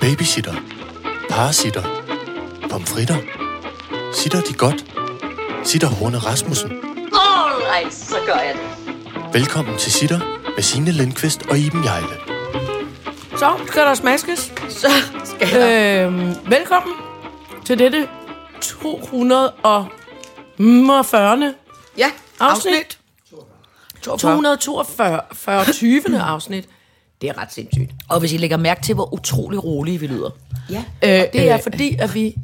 Babysitter. Parasitter. Pomfritter. Sitter de godt? Sitter Horne Rasmussen. Alright, så gør jeg det. Velkommen til Sitter med Signe Lindqvist og Iben Jejle. Så skal der smaskes. Så skal jeg. Øhm, velkommen til dette 240. Ja, afsnit. afsnit. 242. 40. 20. afsnit. Det er ret sindssygt. Og hvis I lægger mærke til, hvor utrolig rolige vi lyder. Ja. Øh, Og det er øh, fordi, at vi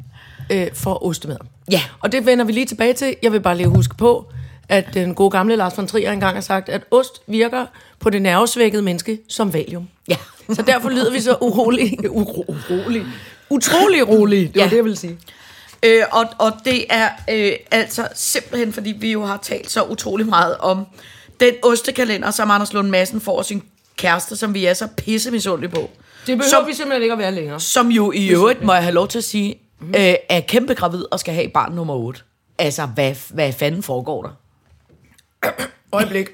øh, får ostemad. Ja. Og det vender vi lige tilbage til. Jeg vil bare lige huske på, at den gode gamle Lars von Trier engang har sagt, at ost virker på det nervesvækkede menneske som valium. Ja. Så derfor lyder vi så urolige. Uro, urolige. Utrolig rolige, det var Ja. det, jeg ville sige. Øh, og, og det er øh, altså simpelthen, fordi vi jo har talt så utrolig meget om den ostekalender, som Anders Lund Madsen får sin kæreste, som vi er så pisse misundelige på. Det behøver Som- vi simpelthen ikke at være længere. Som jo i øvrigt, må jeg have lov til at sige, øh, er kæmpe gravid og skal have barn nummer 8. Altså, hvad, hvad fanden foregår der? Øjeblik.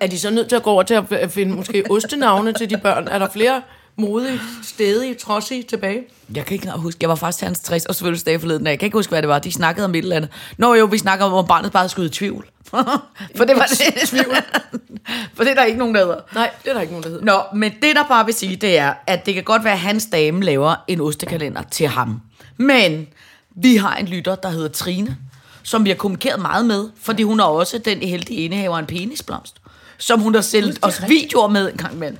er de så nødt til at gå over til at finde måske ostenavne til de børn? Er der flere modige, stedige, trodsige tilbage? Jeg kan ikke engang huske. Jeg var faktisk til hans 60 års fødselsdag forleden. Jeg kan ikke huske, hvad det var. De snakkede om et eller andet. Nå jo, vi snakker om, om barnet bare skulle i tvivl. For det var det. tvivl. For det er der ikke nogen, der hedder. Nej, det er der ikke nogen, der hedder. Nå, men det der bare vil sige, det er, at det kan godt være, at hans dame laver en ostekalender til ham. Men vi har en lytter, der hedder Trine, som vi har kommunikeret meget med, fordi hun er også den heldige indehaver af en penisblomst, som hun har sendt os videoer med en gang imellem.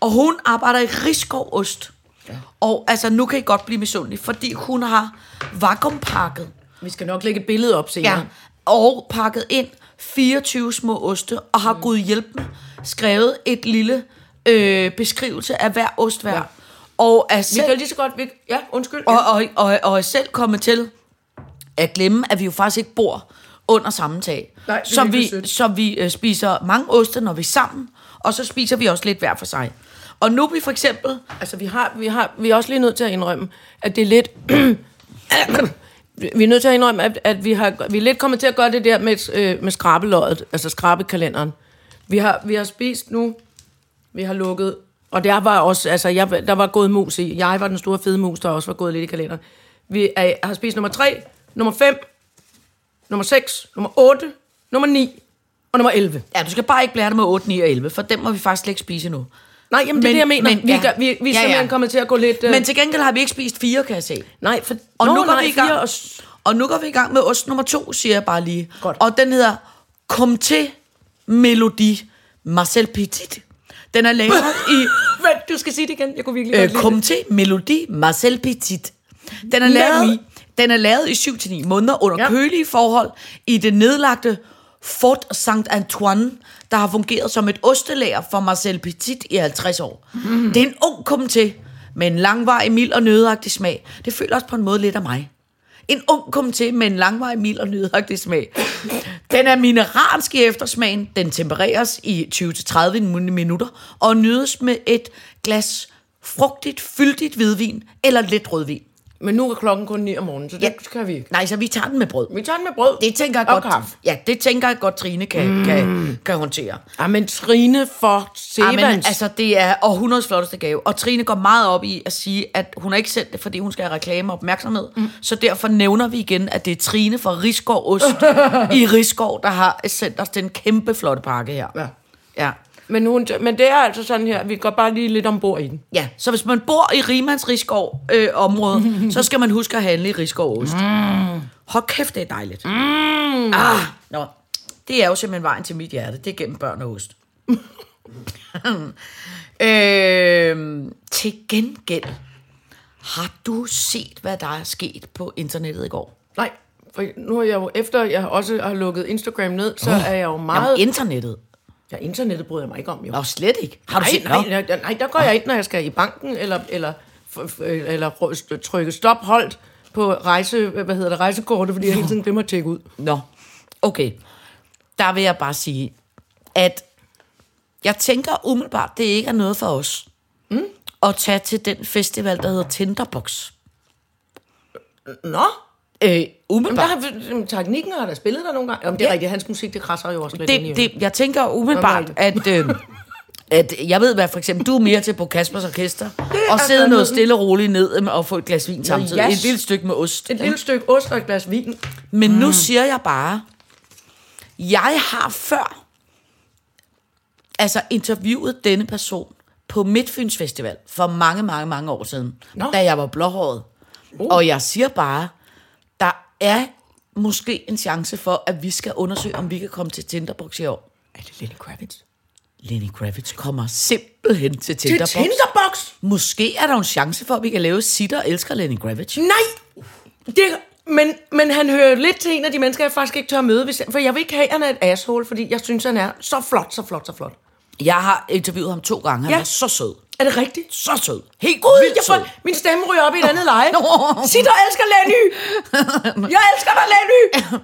Og hun arbejder i Rigskov Ost. Ja. Og altså, nu kan I godt blive misundelige, fordi hun har vakuumpakket Vi skal nok lægge et billede op senere. Ja, og pakket ind 24 små oste, og har Gud hjælp med skrevet et lille øh, beskrivelse af hver ost hver. Ja. Og er Vi selv, kan lige så godt... Vi, ja, undskyld. og, og, og, og er selv kommet til at glemme, at vi jo faktisk ikke bor under samme tag. Nej, det så vi, sødt. så vi øh, spiser mange oste, når vi er sammen, og så spiser vi også lidt hver for sig. Og nu er vi for eksempel... Altså, vi, har, vi, har, vi er også lige nødt til at indrømme, at det er lidt... vi er nødt til at indrømme, at, at vi, har, vi er lidt kommet til at gøre det der med, øh, med skrabeløjet, altså skrabekalenderen. Vi har, vi har spist nu, vi har lukket, og der var også, altså, jeg, der var gået mus i. Jeg var den store fede mus, der også var gået lidt i kalenderen. Vi er, har spist nummer 3, nummer 5, nummer 6, nummer 8, nummer 9 og nummer 11. Ja, du skal bare ikke blære det med 8, 9 og 11, for dem må vi faktisk slet ikke spise nu. Nej, jamen det er det, jeg mener. men- vi, ja. gør, vi, vi er Ja, simpelthen ja. kommet til at gå lidt... Øh, Men til gengæld har vi ikke spist fire, kan jeg se. nej, for, Og Nå, nu går nej, vi i gang. Og, Og nu går vi i gang med ost nummer to, siger jeg bare lige. Godt. Og den hedder Comté Melodie Marcel Petit. Den er lavet i Vent, du skal sige det igen. Jeg kunne virkelig øh, godt lide det. Comté Melodie Marcel Petit. Den er lavet, den er lavet i 7-9 måneder under ja. kølige forhold i det nedlagte Fort Saint-Antoine, der har fungeret som et ostelager for Marcel Petit i 50 år. Mm. Det er en ung komité med en langvarig, mild og nødagtig smag. Det føler også på en måde lidt af mig. En ung komité med en langvarig, mild og nødagtig smag. Den er mineralsk i eftersmagen. Den tempereres i 20-30 minutter og nydes med et glas frugtigt, fyldigt hvidvin eller lidt rødvin. Men nu er klokken kun 9 om morgenen, så det Ja. skal vi ikke. Nej, så vi tager den med brød. Vi tager den med brød. Det tænker jeg Og godt, kaffe. ja, det tænker jeg godt, Trine kan, mm. kan, kan håndtere. Ja, men Trine for Ja, men, altså, det er århundredes flotteste gave. Og Trine går meget op i at sige, at hun har ikke sendt det, fordi hun skal have reklame og opmærksomhed. Mm. Så derfor nævner vi igen, at det er Trine fra Rigskov Ost i Rigskov, der har sendt os den kæmpe flotte pakke her. Ja. Ja. Men, hun, men det er altså sådan her, vi går bare lige lidt ombord i den. Ja, så hvis man bor i Rimands Rigskov øh, område, så skal man huske at handle i Rigskov Ost. Mm. Hold kæft, det er dejligt. Mm. Ah, nå. Det er jo simpelthen vejen til mit hjerte. Det er gennem børn og ost. øh, til gengæld, har du set, hvad der er sket på internettet i går? Nej, for nu er jeg jo, efter jeg også har lukket Instagram ned, så er jeg jo meget... Jamen, internettet. Ja, internettet bryder jeg mig ikke om, jo. Nå, slet ikke. Har du nej, set nej, nej, nej, der går jeg ind, når jeg skal i banken, eller, eller, eller trykke stop holdt på rejse, hvad hedder det, rejsekortet, fordi jeg hele tiden glemmer at tjekke ud. Nå, okay. Der vil jeg bare sige, at jeg tænker umiddelbart, det ikke er noget for os. Mm. At tage til den festival, der hedder Tinderbox. Nå, Øh, Jamen, der umiddelbart. har, teknikken har der spillet der nogle gange. Jamen, det er Ja. rigtigt, hans musik, det krasser jo også lidt ind i det, det, jeg tænker umiddelbart, at, øh, At jeg ved hvad, for eksempel, du er mere til på Kaspers Orkester, og sidde noget noget- stille og roligt ned med og få et glas vin samtidig. yes. Et lille stykke med ost. Et lille stykke ost og et glas vin. Men nu siger jeg bare, jeg har før altså interviewet denne person på Midtfyns Festival for mange, mange, mange år siden, Nå. da jeg var blåhåret. Uh. Og jeg siger bare, der er måske en chance for, at vi skal undersøge, om vi kan komme til Tinderbox i år. Er det Lenny Kravitz? Lenny Kravitz kommer simpelthen til Til Tinderbox. Tinderbox? Måske er der en chance for, at vi kan lave Sitter elsker Lenny Kravitz. Nej! Det, men, men han hører lidt til en af de mennesker, jeg faktisk ikke tør møde. Hvis, for jeg vil ikke have, at han er et asshole, fordi jeg synes, han er så flot, så flot, så flot. Jeg har interviewet ham to gange. Han Ja. er så sød. Er det rigtigt? Så sød. Helt Gud, vildt jeg sød. får, min stemme ryger op i et andet leje. Sig, der elsker Lenny! Jeg elsker dig, Lenny!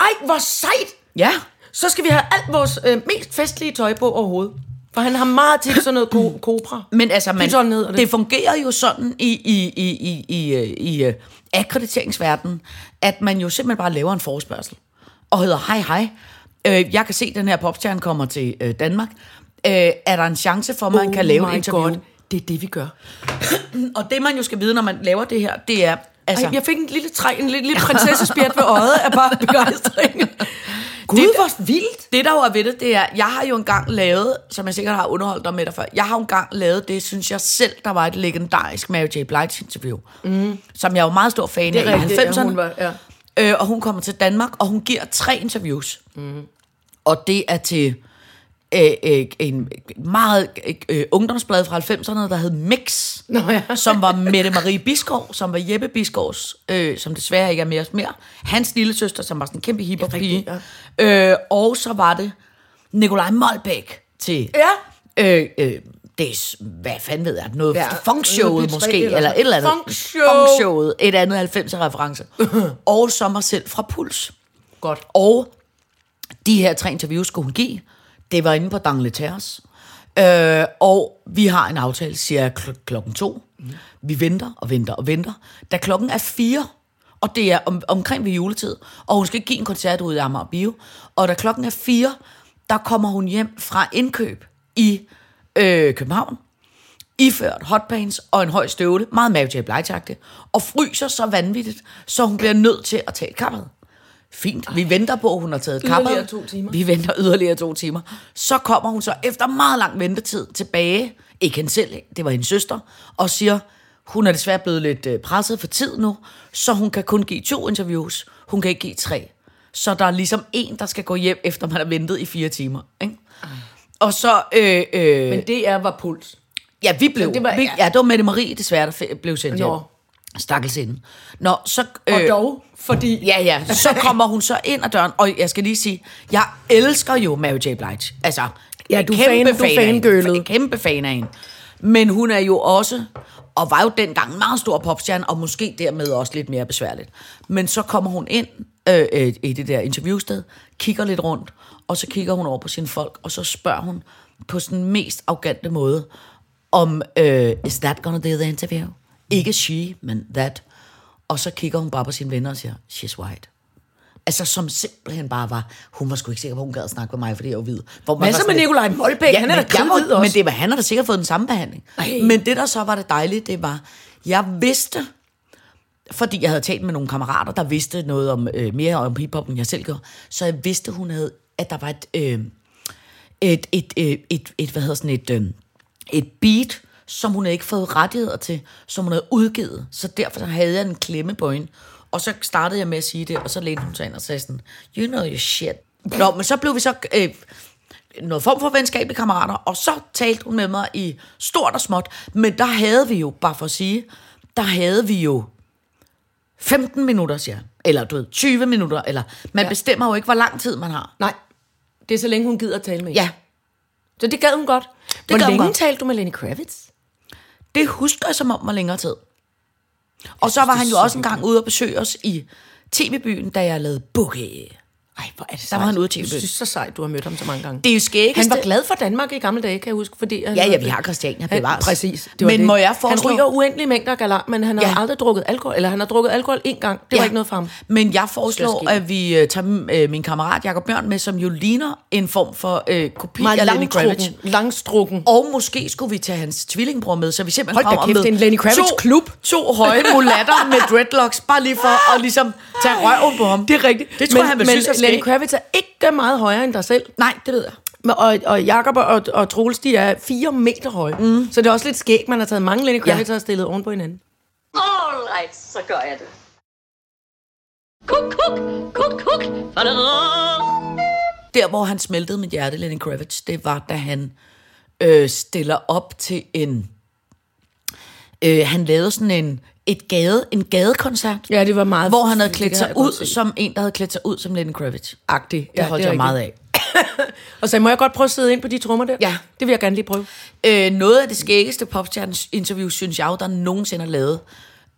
Ej, hvor sejt! Ja. Så skal vi have alt vores øh, mest festlige tøj på overhovedet. For han har meget til sådan noget ko- kobra. Men altså, man, Python hedder det. det. fungerer jo sådan i, i, i, i, i, øh, i uh, akkrediteringsverdenen, at man jo simpelthen bare laver en forespørgsel og hedder, hej hej, øh, jeg kan se, at den her popstjerne kommer til øh, Danmark. Øh, er der en chance for, at man oh kan lave et? God. Det er det, vi gør. Og det, man jo skal vide, når man laver det her, det er... Altså, Ej, jeg fik en lille træ, en lille, lille prinsessespjert ved øjet af bare begejstring. Gud, Det- hvor vildt. Det, der jo er ved det, det er, jeg har jo engang lavet, som jeg sikkert har underholdt dig med dig før, jeg har jo engang lavet det, synes jeg selv, der var et legendarisk Mary J. Blige interview, mm. som jeg er jo meget stor fan Det er af i rigtigt, ja, 90'erne. hun var- ja. øh, og hun kommer til Danmark, og hun giver tre interviews. Mm. Og det er til øh, øh, en meget øh, ungdomsblad fra 90'erne, der hed Mix, Nå ja. som var Mette Marie Biskov, som var Jeppe Biskovs, øh, som desværre ikke er med os mere. Hans lille søster, som var sådan en kæmpe hiphop-pige. Øh, og så var det Nikolaj Molbæk til Ja. øh, øh, det er, hvad fanden ved jeg, noget Ja, ja, funkshowet noget P3 måske, eller eller, et eller andet. Funkshow. Funkshowet, et andet 90'er reference. og så mig selv fra Puls. Godt. Og de her tre interviews skulle hun give. Det var inde på Dangleterres. Øh, og vi har en aftale, siger jeg, kl- klokken to. Mm. Vi venter og venter og venter. Da klokken er fire, og det er om, omkring ved juletid, og hun skal give en koncert ud i Amager Bio, og da klokken er fire, der kommer hun hjem fra indkøb i øh, København, iført hotpants og en høj støvle, meget Mary J. blige og fryser så vanvittigt, så hun bliver nødt til at tage et kappet. Fint, vi venter på, at hun har taget et Yderligere kappet. to timer. Vi venter yderligere to timer. Så kommer hun så efter meget lang ventetid tilbage, ikke hende selv, det var hendes søster, og siger, hun er desværre blevet lidt øh, presset for tid nu, så hun kan kun give to interviews. Hun kan ikke give tre. Så der er ligesom en, der skal gå hjem, efter man har ventet i fire timer. Ikke? Og så... Øh, øh, Men det er var puls. Ja, vi blev. Så det var- ja. ja, det var Mette Marie, desværre, der blev sendt Nå. hjem. Stakkels hende. Nå, så... Og dog, fordi... Ja, ja. Så kommer hun så ind ad døren, og jeg skal lige sige, jeg elsker jo Mary J. Blige. Altså, Ja, du er fan- du er af hende. fangirlet. Kæmpe fan af hende. Men hun er jo også, og var jo dengang en meget stor popstjerne, og måske dermed også lidt mere besværligt. Men så kommer hun ind øh, øh, i det der interviewsted, kigger lidt rundt, og så kigger hun over på sine folk, og så spørger hun på sådan mest arrogante måde, om, øh, is that gonna do the interview? Ikke she, men that. Og så kigger hun bare på sine venner og siger, she's white. Altså, som simpelthen bare var, hun var sgu ikke sikker på, hun gad at snakke med mig, fordi jeg var hvid. Hvor man Hvad så med Nikolaj Molbæk? Han er da kridhvid også. Men det var, han har da sikkert fået den samme behandling. Ej. Men det, der så var det dejlige, det var, jeg vidste, fordi jeg havde talt med nogle kammerater, der vidste noget om øh, mere om hiphop, end jeg selv gjorde, så jeg vidste, hun havde, at der var et, øh, et, et, et, et, et, hvad hedder sådan et, øh, et beat, som hun havde ikke fået rettigheder til, som hun havde udgivet. Så derfor havde jeg en klemme på hende. Og så startede jeg med at sige det, og så lænede hun sig ind og sagde sådan, you know your shit. Nå, men så blev vi så øh, noget form for venskabelige kammerater, og så talte hun med mig i stort og småt. Men der havde vi jo, bare for at sige, der havde vi jo 15 minutter, siger jeg. Eller du ved, 20 minutter, eller man ja. bestemmer jo ikke, hvor lang tid man har. Nej, det er så længe hun gider at tale med. Ja, Så det gad hun godt. Det Hvor gad hun længe godt. talte du med Lenny Kravitz? Det husker jeg som om var længere tid. Og så var han jo så også engang ude og besøge os i TV-byen, da jeg lavede Boogie. Ej, hvor er det Der sejt. var han ude til Jeg synes så sejt, du har mødt ham så mange gange. Det er jo skæggeste. Han var glad for Danmark i gamle dage, kan jeg huske. Fordi han Ja, ja, vi har Christiania bevares. Præcis. Det var Men det. må jeg foreslå- Han ryger uendelige mængder galant, men han har Ja. aldrig drukket alkohol. Eller han har drukket alkohol en gang. Det var ikke noget for ham. Men jeg foreslår, at vi øh, tager øh, min kammerat Jacob Bjørn med, som jo ligner en form for øh, kopi Meget af Lenny Kravitz. langstrukken. Og måske skulle vi tage hans tvillingbror med, så vi simpelthen Hold kommer kæft, med det er en Lenny Kravitz-klub. To, to høje mulatter med dreadlocks, bare lige for at ligesom tage røven på ham. Det er rigtigt. Det tror men, jeg, han vil synes Lenny. Kravitz er ikke meget højere end dig selv. Nej, det ved jeg. Men- Og, og Jakob og, og Troels, de er fire meter høje. Mm. Så det er også lidt skægt, man har taget mange Lenny Kravitz Ja. og stillet oven på hinanden. Alright, så gør jeg det. Kuk, kuk, kuk, kuk. Der, hvor han smeltede mit hjerte, Lenny Kravitz, det var, da han øh, stiller op til en... Øh, han lavede sådan en, et gade, en gadekoncert, Ja, det var meget... hvor han havde det klædt sig ud se. som en, der havde klædt sig ud som Lenny Kravitz. Agtig. Det holdt jeg meget af. Og så må jeg godt prøve at sidde ind på de trommer der? Ja. Det vil jeg gerne lige prøve. Øh, noget af det skæggeste popstjernes interview, synes jeg der nogensinde har lavet,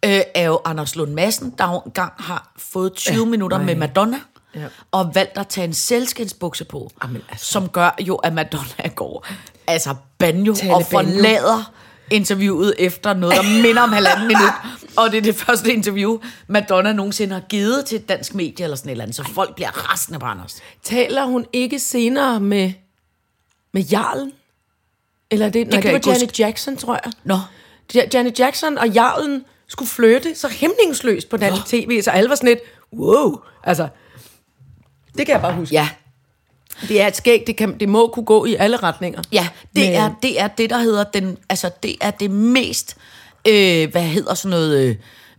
øh, er jo Anders Lund Madsen, der jo engang har fået 20 ja, minutter nej. med Madonna, Ja. ja. og valgt at tage en selskinsbukse på, Jamen, altså. som gør jo, at Madonna går altså banjo Tale og forlader interviewet efter noget, der minder om halvanden minut. Og det er det første interview, Madonna nogensinde har givet til et dansk medie eller sådan et eller andet, så folk bliver rasende på Anders. Taler hun ikke senere med, med Jarlen? Eller det, det, nej, det var Janet Jackson, tror jeg. Nå, Ja- Janet Jackson og Jarlen skulle flytte så hæmningsløst på dansk tv, så alle var sådan lidt, wow, altså, det kan jeg bare huske. ja, Det er et skæg, det, kan, det må kunne gå i alle retninger. Ja, det, Men- er, det er det, der hedder den, altså det er det mest, øh, hvad hedder sådan noget,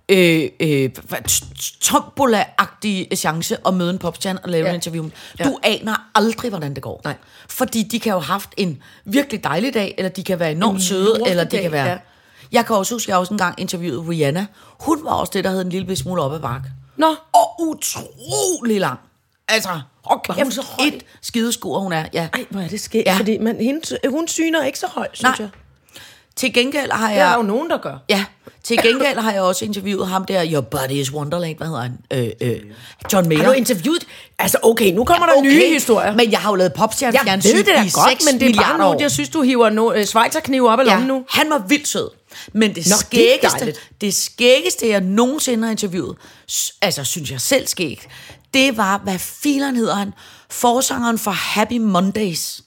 øh, øh, hvad- t- t- tombola-agtige chance at møde en popstjerne og lave Ja. ja. en interview. Ja. Du aner aldrig, hvordan det går. Nej. Fordi de kan jo have haft en virkelig dejlig dag, eller de kan være enormt En søde, eller de kan være... ja. Jeg kan også huske, jeg også engang interviewede Rihanna. Hun var også det, der hed en lille smule op ad bakke. Nå, Og utrolig lang. Altså, Var hun kæft, så høj? et skideskur, hun er. Ja. ej, hvor er det skægt, Ja. ja. fordi man, hende, hun syner ikke så højt, synes Nej. jeg. Til gengæld har Det er der jeg... jo nogen, der gør. Ja, til gengæld har jeg også interviewet ham der, Your Body is Wonderland, hvad hedder han? Øh, øh, John Mayer. Har du interviewet? Altså, okay, nu kommer der nye historier. Men jeg har jo lavet popstjerne jeg ved det da godt, 6 men det er bare nu, jeg synes, du hiver no, øh, Schweizerknive op af lommen nu. Han var vildt sød. Men det Nå, det er skæggeste, dejligt. det skæggeste, jeg nogensinde har interviewet, altså synes jeg selv skægt, det var, hvad fileren hedder han? Forsangeren for Happy Mondays.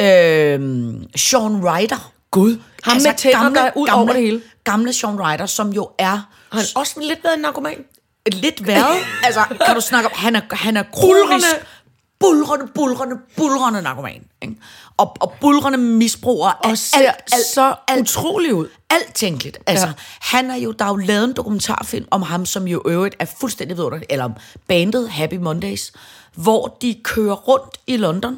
Øhm, Sean Ryder. Gud. Ham med tænder, der er ud over det hele. Gamle Sean Ryder, som jo er Har han også lidt været en narkoman? lidt været. altså, kan du snakke om, han er, han er kronisk, bulrende, bulrende, bulrende narkoman. Ikke? Og, og bulrende misbruger Og ser så utrolig ud. Alt tænkeligt. Altså, Ja. han er jo, der er jo lavet en dokumentarfilm om ham, som jo øvrigt er fuldstændig vidunderligt, eller om bandet Happy Mondays, hvor de kører rundt i London,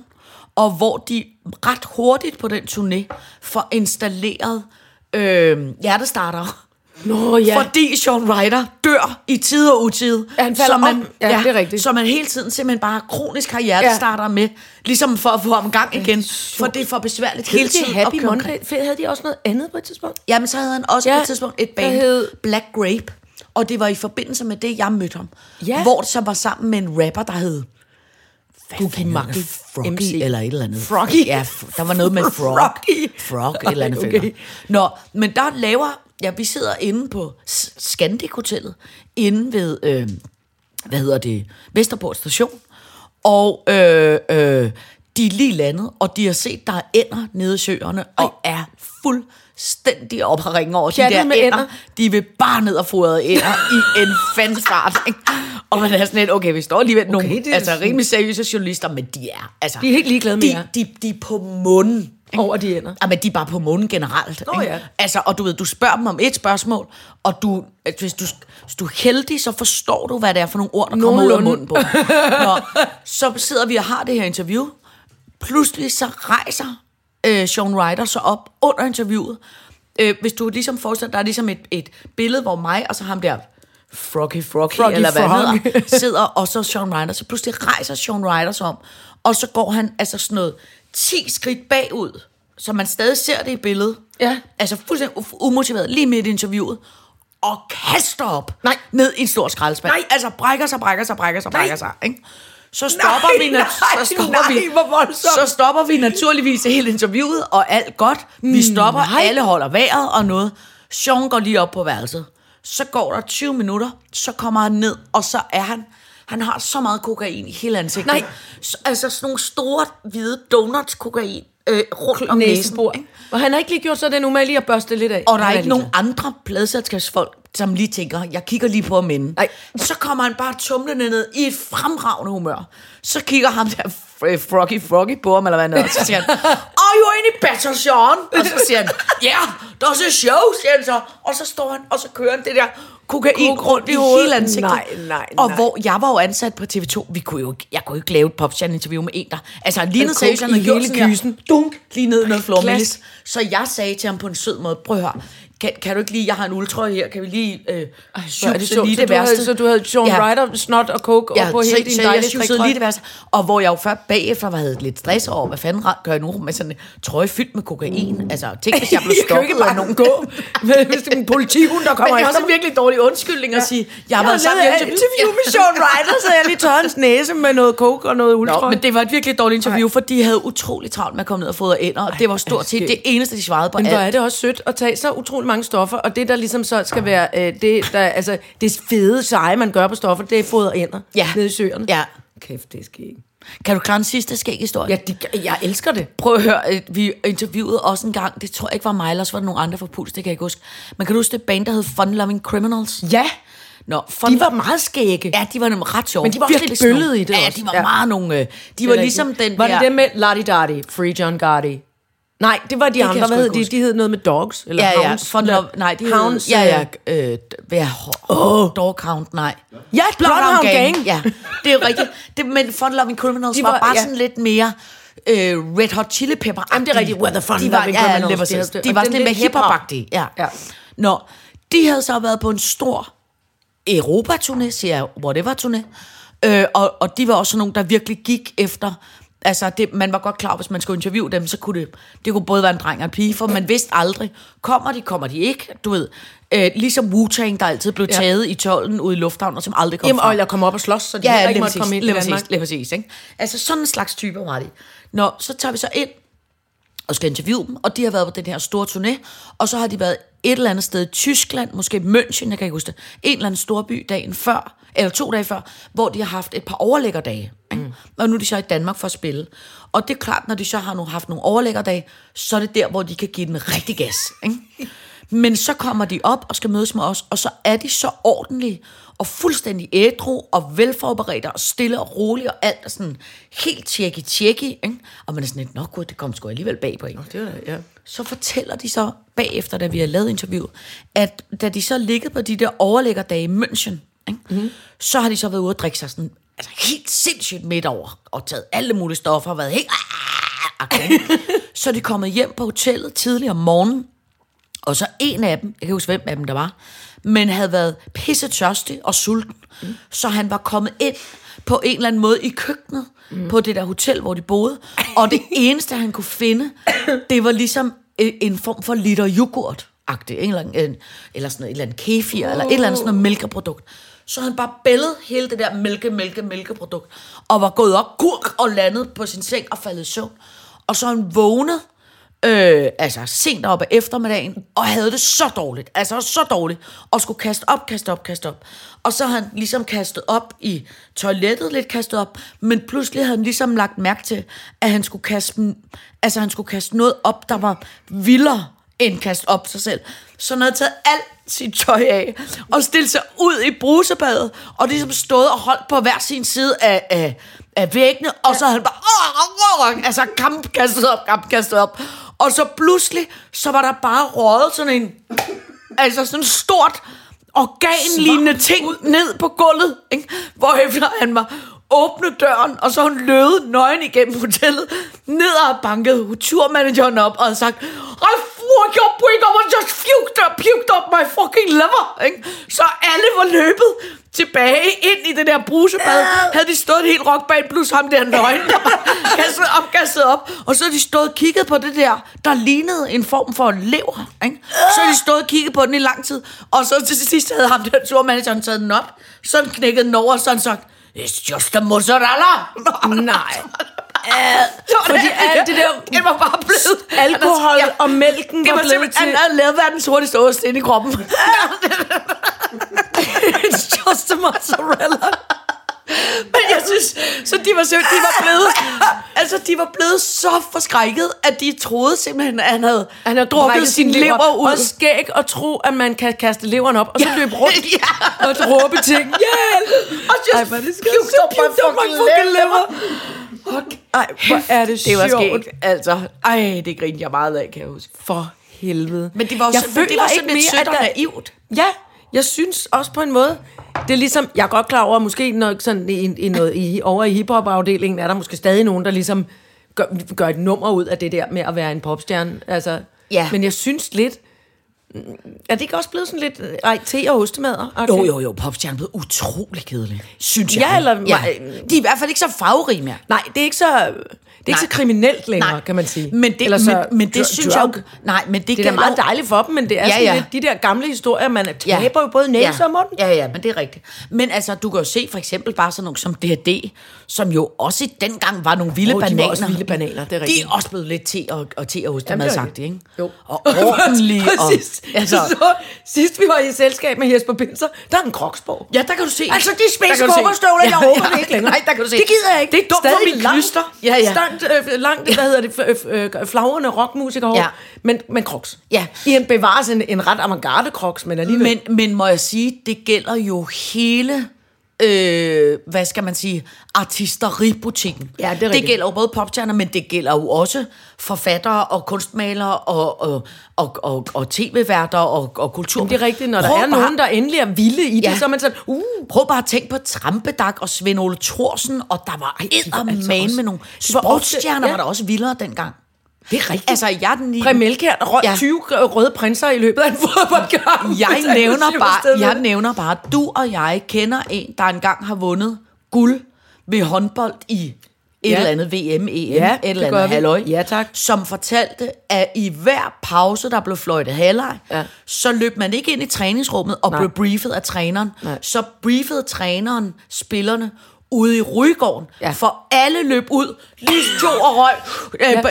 og hvor de ret hurtigt på den turné får installeret øh, hjertestarter. Nå ja. Ja. Fordi Sean Ryder dør i tid og utid. Ja, han falder så man, om. Ja, det er rigtigt. Så man hele tiden simpelthen bare kronisk har hjertestarter ja. med, ligesom for at få ham gang igen. For det er for besværligt hele tiden. at Happy. Monday. Fe- Havde de også noget andet på et tidspunkt? Jamen, så havde han også Ja, ja, på et tidspunkt et band, der hed-. Black Grape. Og det var i forbindelse med det, jeg mødte ham. Ja. Hvor det så var sammen med en rapper, der hed... Googie han? Froggy MC. eller et eller andet. Froggy. Ja, der var noget med frog. Froggy. Frog, et eller andet Okay. okay. Nå, men der laver... Ja, vi sidder inde på Scandic Hotellet, inde ved, øh, hvad hedder det, Vesterport station. Og øh, øh, de er lige landet, og de har set, der er ænder nede i søerne, og er fuldstændig op og ringe over de der med ænder. De vil bare ned og fodre ænder i en fanfart. Og man er sådan lidt, okay, vi står alligevel okay, nogle altså, rimelig seriøse journalister, men de er, altså, De er helt ligeglade med de, jer. de, de er på munden. Over de ender. Ja, men de er bare på munden generelt. Nå ikke? ja. Altså, og du ved, du spørger dem om et spørgsmål, og du, hvis, du, hvis du er heldig, så forstår du, hvad det er for nogle ord, der kommer ud af munden på. Nå, så sidder vi og har det her interview. Pludselig så rejser øh, Sean Ryder så op under interviewet. Øh, hvis du ligesom forestiller, der er ligesom et, et billede, hvor mig og så ham der, Froggy Froggy, Froggy eller hvad Frog. hedder, sidder, og så Sean Ryder. Så pludselig rejser Sean Ryder sig om, og så går han altså sådan noget 10 skridt bagud, så man stadig ser det i billedet. Ja. Altså fuldstændig umotiveret, lige midt i interviewet, og kaster op Nej. ned i en stor skraldespand. Nej. Altså brækker sig, brækker sig, brækker sig, brækker sig. Ikke? så stopper Nej, vi, nej, så stopper nej, vi, så stopper vi naturligvis hele interviewet, og alt godt. Vi stopper, Nej. alle holder vejret og noget. Sean går lige op på værelset. Så går der 20 minutter, så kommer han ned, og så er han, han har så meget kokain i hele ansigtet. Nej. Så, altså sådan nogle store, hvide donuts kokain øh, rundt om næsen. Og han har ikke lige gjort så den umagelige at børste lidt af. Og der er ikke nogen andre pladselskabsfolk, som lige tænker, jeg kigger lige på minde. Nej. Så kommer han bare tumlende ned i et fremragende humør. Så kigger ham der Froggy Froggy på ham, eller hvad han hedder. Så siger han, are you any better, Sean? Og så siger han, yeah, does a show, siger han så. Og så står han, og så kører han det der kokain Kok- rundt i i hovedet. hele ansigtet. Nej, nej, Og nej. hvor jeg var jo ansat på TV2, vi kunne jo, ikke- jeg kunne jo ikke lave et popstjerne-interview med en, der... Altså, han lignede seriøst, han i havde gjort hele kysen. Dunk, lige ned i noget flormelis. Så jeg sagde til ham på en sød måde, prøv at høre, kan, kan du ikke lige, jeg har en uldtrøje her, kan vi lige øh, Så er det sjovt. lige Så det du havde- værste? så du havde Sean Ryder, snot og coke Ja, og på så, hele din så jeg dejlige striktrøje. lige det værste. Og hvor jeg jo før bagefter var havde lidt stress over, hvad fanden gør jeg nu med sådan en trøje fyldt med kokain? Altså, tænk, hvis jeg blev Jeg kan jo ikke stoppet bare af nogen. gå, hvis det er en politihund, der kommer Men det er også en virkelig dårlig undskyldning at sige, jeg har Jeg været sammen med interview med Sean Ryder, så jeg lige tørret hans næse med noget coke og noget Nå, uldtrøje. men det var et virkelig dårligt interview, for de havde utrolig travlt med at komme ned og fodre ender, og det var stort set det eneste, de svarede på Men hvor er det også sødt at tage så utrolig mange stoffer, og det der ligesom så skal være øh, det, der, altså, det fede seje, man gør på stoffer, det er fodre ender Ja. nede i søerne. Ja. Kæft, det er skægt. Kan du klare en sidste skæg historie? Ja, de, jeg elsker det. Prøv at høre, øh, vi interviewede også en gang, det tror jeg ikke var mig, ellers var det nogle andre fra Puls, det kan jeg ikke huske. Men kan du huske det band, der hed Fun Loving Criminals? Ja, Nå, fun, de var meget skægge. Ja, de var nemlig ret sjove. Men de var Virkelig lidt bøllede i det Ja, også. de var Ja. meget nogle... øh, De Det var ligesom rigtigt. den Var der... det dem med Lottie Darty, Free John Gotti? Nej, det var de kan andre. Hvad hed de? De hed noget med dogs? Eller Ja, ja, hounds? Love... Nej, de Hounds, hed... Ja, ja. Øh, ja, oh, Dog Count, nej. Ja, Bloodhound Gang. Ja, det er jo rigtigt. Det, men Fun Loving Criminals De var, var- bare ja. sådan lidt mere... Øh, Red Hot Chili Pepper Jamen, det er rigtigt. Where the fun de var, loving ja, criminals, lige de var sådan lidt mere hiphop. hiphop ja. Ja. Nå, de havde så været på en stor Europa-turné, siger jeg, whatever-turné. Øh, og, og de var også nogen, der virkelig gik efter... Altså, det, man var godt klar, hvis man skulle interviewe dem, så kunne det, det kunne både være en dreng og en pige, for man vidste aldrig, kommer de, kommer de ikke, du ved. Øh, ligesom Wu-Tang, der altid blev Ja. taget i tolden ude i lufthavnen, og som aldrig kom Jamen, frem. og jeg kom op og slås, så de Ja, ja ikke måtte komme ind i Danmark. lige præcis, ikke? Altså sådan en slags typer var de. Nå, så tager vi så ind og skal interviewe dem, og de har været på den her store turné, og så har de været et eller andet sted i Tyskland, måske München, jeg kan ikke huske det, en eller anden storby dagen før, eller to dage før, hvor de har haft et par overlæggerdage. Ikke? Mm. Og nu er de så i Danmark for at spille. Og det er klart, når de så har nu haft nogle overlæggerdage, så er det der, hvor de kan give den rigtig gas. Ikke? Men så kommer de op og skal mødes med os, og så er de så ordentlige og fuldstændig ædru og velforberedte og stille og rolige, og alt er sådan helt tjekki-tjekki. Ikke? Og man er sådan lidt, nå gud, det kom sgu alligevel bag på en. Det var ja. Så fortæller de så bagefter, da vi har lavet interviewet, at da de så ligget på de der overlæggerdage i München, ikke? Mm. så har de så været ude og drikke sig sådan, altså helt sindssygt midt over, og taget alle mulige stoffer, og været helt... Okay. så er de kommet hjem på hotellet tidligere om morgenen, og så en af dem, jeg kan huske, hvem af dem der var, men havde været pisse tørstig og sulten. Mm. Så han var kommet ind på en eller anden måde i køkkenet mm. på det der hotel, hvor de boede. Og det eneste, han kunne finde, det var ligesom en, en form for liter yoghurt agtigt eller, en, eller sådan noget, et eller andet kefir, eller et eller andet sådan noget mælkeprodukt. Så han bare bællet hele det der mælke, mælke, mælkeprodukt, og var gået op, gurk, og landet på sin seng og faldet i søvn. Og så han vågnet, øh, altså sent op af eftermiddagen, og havde det så dårligt, altså så dårligt, og skulle kaste op, kaste op, kaste op. Og så han ligesom kastet op i toilettet, lidt kastet op, men pludselig havde han ligesom lagt mærke til, at han skulle kaste, altså han skulle kaste noget op, der var vildere end kaste op sig selv. Så han havde taget alt sit tøj af, og stillet sig ud i brusebadet, og ligesom stået og holdt på hver sin side af, af, af væggene, og så havde han bare, altså kamp kastet op, kamp kastet op. Og så pludselig, så var der bare røget sådan en, altså sådan stort organlignende ting ned på gulvet, ikke? hvorefter han var åbne døren, og så han løbet nøgen igennem hotellet, ned og banket turmanageren op, og havde sagt, I fuck your break up and just puked up, puked up my fucking liver, ikke? Så alle var løbet tilbage ind i det der brusebad, havde de stået et helt rockband, plus ham der nøgen, der var kastet op, kastet op, og så de stået og kigget på det der, der lignede en form for lever, ikke? Så de stået og kigget på den i lang tid, og så til sidst havde ham der turmanageren taget den op, så han knækkede den over, og så han sagt, it's just a mozzarella. Nej. Fordi alt det der Det var bare blevet... alkohol Ja. og mælken Det var var blevet til... han havde lavet verdens hurtigste ost inde i kroppen. It's just a mozzarella. Men jeg synes, så de var simpelthen, de var blevet, altså de var blevet så forskrækket, at de troede simpelthen, at han havde, Han har drukket sin lever ud. Og skæg og tro, at man kan kaste leveren op, og så Ja. løbe rundt Ja. og råbe ting. Hjælp! Og just Ej, er det skide puked up my fucking fucking lever. Ej, hvor er det, Det var sjovt. skægt, altså. Ej, det grinede jeg meget af, kan jeg huske. For helvede. Men det var, jeg også, men det var sådan lidt sødt og naivt. Ja, jeg synes også på en måde, det er ligesom, jeg er godt klar over, at måske når, sådan i, i noget, i, over i hiphop-afdelingen er der måske stadig nogen, der ligesom gør, gør et nummer ud af det der med at være en popstjerne. Altså, Ja. Men jeg synes lidt, er det ikke også blevet sådan lidt øh, ej, te og ostemader? Okay. Jo, jo, jo, popstjernen blev utrolig kedelig, synes jeg. Ja, eller- De er i hvert fald ikke så farverige mere. Nej, det er ikke så, er ikke Nej. så kriminelt længere, kan man sige. Men det, Eller så men, men det synes drug. jeg Nej, men det, Det er gælder meget dejligt for dem, men det er Ja, sådan ja. lidt de der gamle historier, man taber jo både næse ja. og mund. Ja, ja, men det er rigtigt. Men altså, du kan jo se for eksempel bare sådan nogle som D&D, som jo også dengang var nogle vilde Åh, de var bananer. også vilde bananer, det er De rigtigt. er også blevet lidt te og, og te og ostemad det sagt, ikke? Jo. Og ordentlige. og, Præcis. altså, så, sidst vi var i selskab med Jesper Binser, der er en kroksborg. ja, der kan du se. Altså, de spidse se. kobberstøvler, jeg Ja, håber ja. det ikke længere. Nej, der kan du se. Det gider jeg ikke. Det er dumt for Stadig langt, klyster. Ja, ja. Langt, øh, langt hvad hedder det, f- f- øh, flagrende rockmusikerhår, Ja. men, men kroks. Ja. I en bevares en, en ret avantgarde kroks, men alligevel. Men, men må jeg sige, det gælder jo hele, øh, hvad skal man sige, artisteributikken. Ja, det er det gælder jo både popstjerner, men det gælder jo også forfattere og kunstmalere og, og, og, og, og tv-værter og, og kultur. Men det er rigtigt, når der Prøv er bare- nogen, der endelig er vilde i det, Ja. så er man sådan, uh, Prøv bare at tænke på Trampedak og Svend Ole Thorsen, og der var de var altså eddermane også- med nogle sportsstjerner, ja. var der også vildere dengang. Det er rigtigt. Altså, jeg den i... Præmelkær, røg Ja. 20 røde prinser i løbet af en fodboldkamp. Jeg nævner bare, jeg nævner bare, du og jeg kender en, der engang har vundet guld ved håndbold i et Ja. eller andet VM, EM, Ja, et eller andet halløj, Ja, tak. som fortalte, at i hver pause, der blev fløjtet halvleg, Ja. så løb man ikke ind i træningsrummet og Nej. blev briefet af træneren. Nej. Så briefede træneren spillerne ude i Rygården, Ja. for alle løb ud, lige to og røg,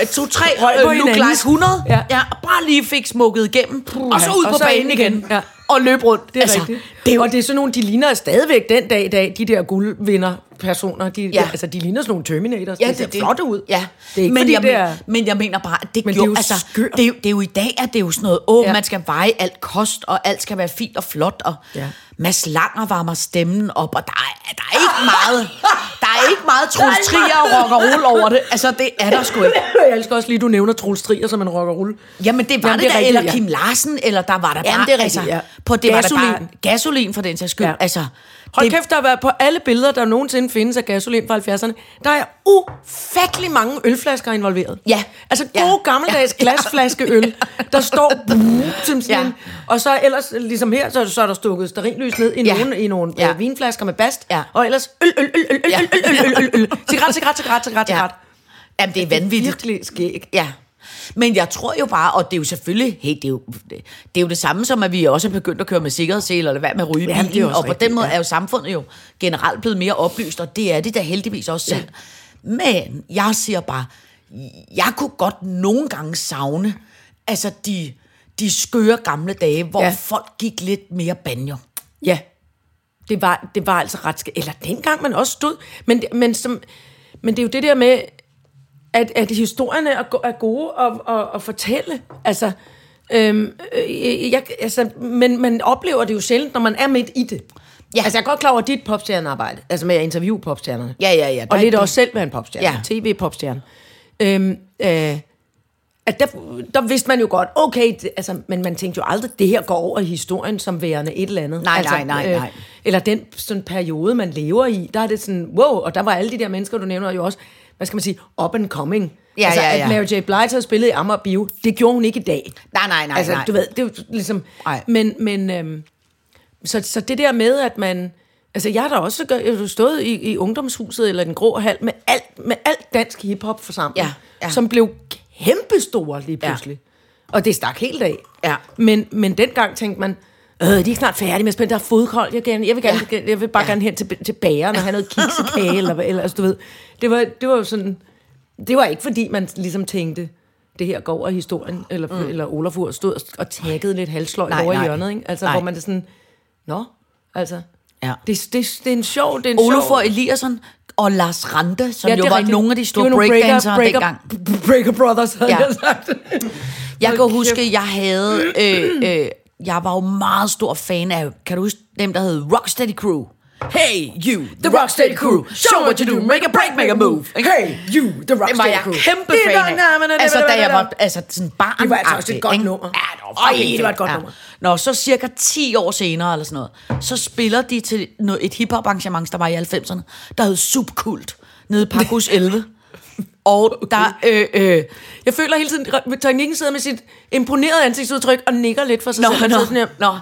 øh, to-tre Røg på øh, Look hinanden. Like 100, Ja. ja, og bare lige fik smukket igennem, og så ud Og på så banen igen, igen. Ja. Og løb rundt. Det er altså, rigtigt. Det og det er sådan nogle, de ligner stadigvæk den dag i dag, de der guldvinder-personer. De, Ja. altså, de ligner sådan nogle Terminators. Ja, de ser flotte ud. Ja. Det er ikke, men, fordi jeg, det er... men jeg mener bare, at det, Men det er gjorde, jo altså, skørt. det, er, jo- det er jo i dag, at det er jo sådan noget, åh, Ja. man skal veje alt kost, og alt skal være fint og flot, og Ja. Mads Langer varmer stemmen op, og der er, der er ikke meget, der er ikke meget Troels Trier og rock og roll over det. Altså, det er der sgu ikke. Jeg elsker også lige, du nævner Troels Trier som en rock og rulle. Jamen, det var Jamen, det, det er der, eller. Kim Larsen, eller der var der Jamen, bare, det er rigtigt, altså, ja. På det var der Gasolin. bare gasolin for den sags skyld. Ja. Ja. Altså, Hold det, kæft, der har været på alle billeder, der nogensinde findes af gasolin fra 70'erne. Der er ufattelig mange ølflasker involveret. Ja. Altså Ja. gode gammeldags Ja. glasflaskeøl, der står som sådan Ja. Og så ellers, ligesom her, så, så er der stukket sterinlys ned i Ja. nogle, i nogle Ja. øh, vinflasker med bast. Ja. Og ellers øl, øl, øl, øl, øl, Ja. øl, øl, øl, øl, øl, øl. Cigaret, cigaret, cigaret, cigaret, ja. cigaret. Jamen, det er vanvittigt. Virkelig skæg. Ja. Men jeg tror jo bare, og det er jo selvfølgelig, hey, det er jo det, det, er jo det samme som, at vi også er begyndt at køre med sikkerhedssele, eller hvad med at ryge Jamen, bilen, og på rigtigt, den måde ja. er jo samfundet jo generelt blevet mere oplyst, og det er det da heldigvis også selv. Men jeg siger bare, jeg kunne godt nogle gange savne, altså de, de skøre gamle dage, hvor Ja. ja. folk gik lidt mere banjo. Ja, det var, det var altså ret skægt. Eller dengang man også stod. Men, men, som, men det er jo det der med, at, at historierne er, er gode at, at, at fortælle. Altså, øhm, øh, jeg, altså, men man oplever det jo sjældent, når man er midt i det. Ja. Altså, jeg er godt klar over dit popstjernearbejde, altså med at interviewe popstjernerne. Ja, ja, ja. Og lidt også selv være en popstjerne, Ja. tv-popstjerne. Øhm, øh, at der, der vidste man jo godt, okay, det, altså, men man tænkte jo aldrig, det her går over i historien som værende et eller andet. Nej, altså, nej, nej, nej. eller den sådan periode, man lever i, der er det sådan, wow, og der var alle de der mennesker, du nævner jo også, hvad skal man sige, up and coming. Ja, altså, ja, ja. at Mary J. Blige havde spillet i Amager Bio, det gjorde hun ikke i dag. Nej, nej, nej, altså, nej. du ved, det er jo ligesom, Nej. men, men øhm, så, så det der med, at man, altså jeg har da også gør- stået i, i ungdomshuset eller den grå hal med alt, med alt dansk hiphop forsamling, Ja, ja. som blev kæmpestore lige pludselig. Ja. Og det stak helt af. Ja. Men, men dengang tænkte man, øh, de er ikke snart færdige med at spille, der er fodkold, jeg, gerne, jeg vil, gerne, ja. jeg vil bare ja. gerne hen til, til bageren og have noget kiksekage, eller, hvad- eller altså, du ved. Det var, det var jo sådan, det var ikke fordi, man ligesom tænkte, det her går over historien, eller, mm. eller Olafur stod og- og taggede lidt halsløg Nej, over nej. i hjørnet, ikke? Altså, Nej. hvor man er sådan, nå, altså, Ja. det, det, det er en sjov, det er en Olafur sjov... Eliasson og Lars Rante, som Ja, jo var rigtigt. nogle af de store breakdancere breaker, dengang. breaker, breaker Brothers, havde Ja. ja. jeg sagt. Jeg kan huske, jeg havde... Øh, øh, jeg var jo meget stor fan af... Kan du huske dem, der hed Rocksteady Crew? Hey, you, the Rocksteady Crew. Show what you do. Make a break, make a move. Hey, you, the Det var Rocksteady jeg Crew. kæmpe fan af. Altså, da jeg var altså, sådan barn. Det var altså også et godt nummer. Ja, det var, et godt nummer. Nå, så cirka 10 år senere, eller sådan noget, så spiller de til noget, et hiphop arrangement, der var i 90'erne, der hed Subkult, nede i Parkhus 11. Og der, øh, øh, Jeg føler hele tiden, teknikken sidder med sit imponerede ansigtsudtryk og nikker lidt for sig Nå, selv. nå, sådan nå.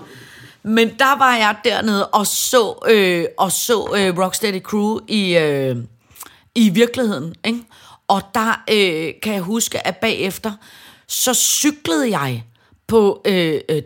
Men der var jeg dernede og så, øh, og så øh, Rocksteady Crew i, øh, i virkeligheden. Ikke? Og der øh, kan jeg huske, at bagefter, så cyklede jeg på, øh, øh,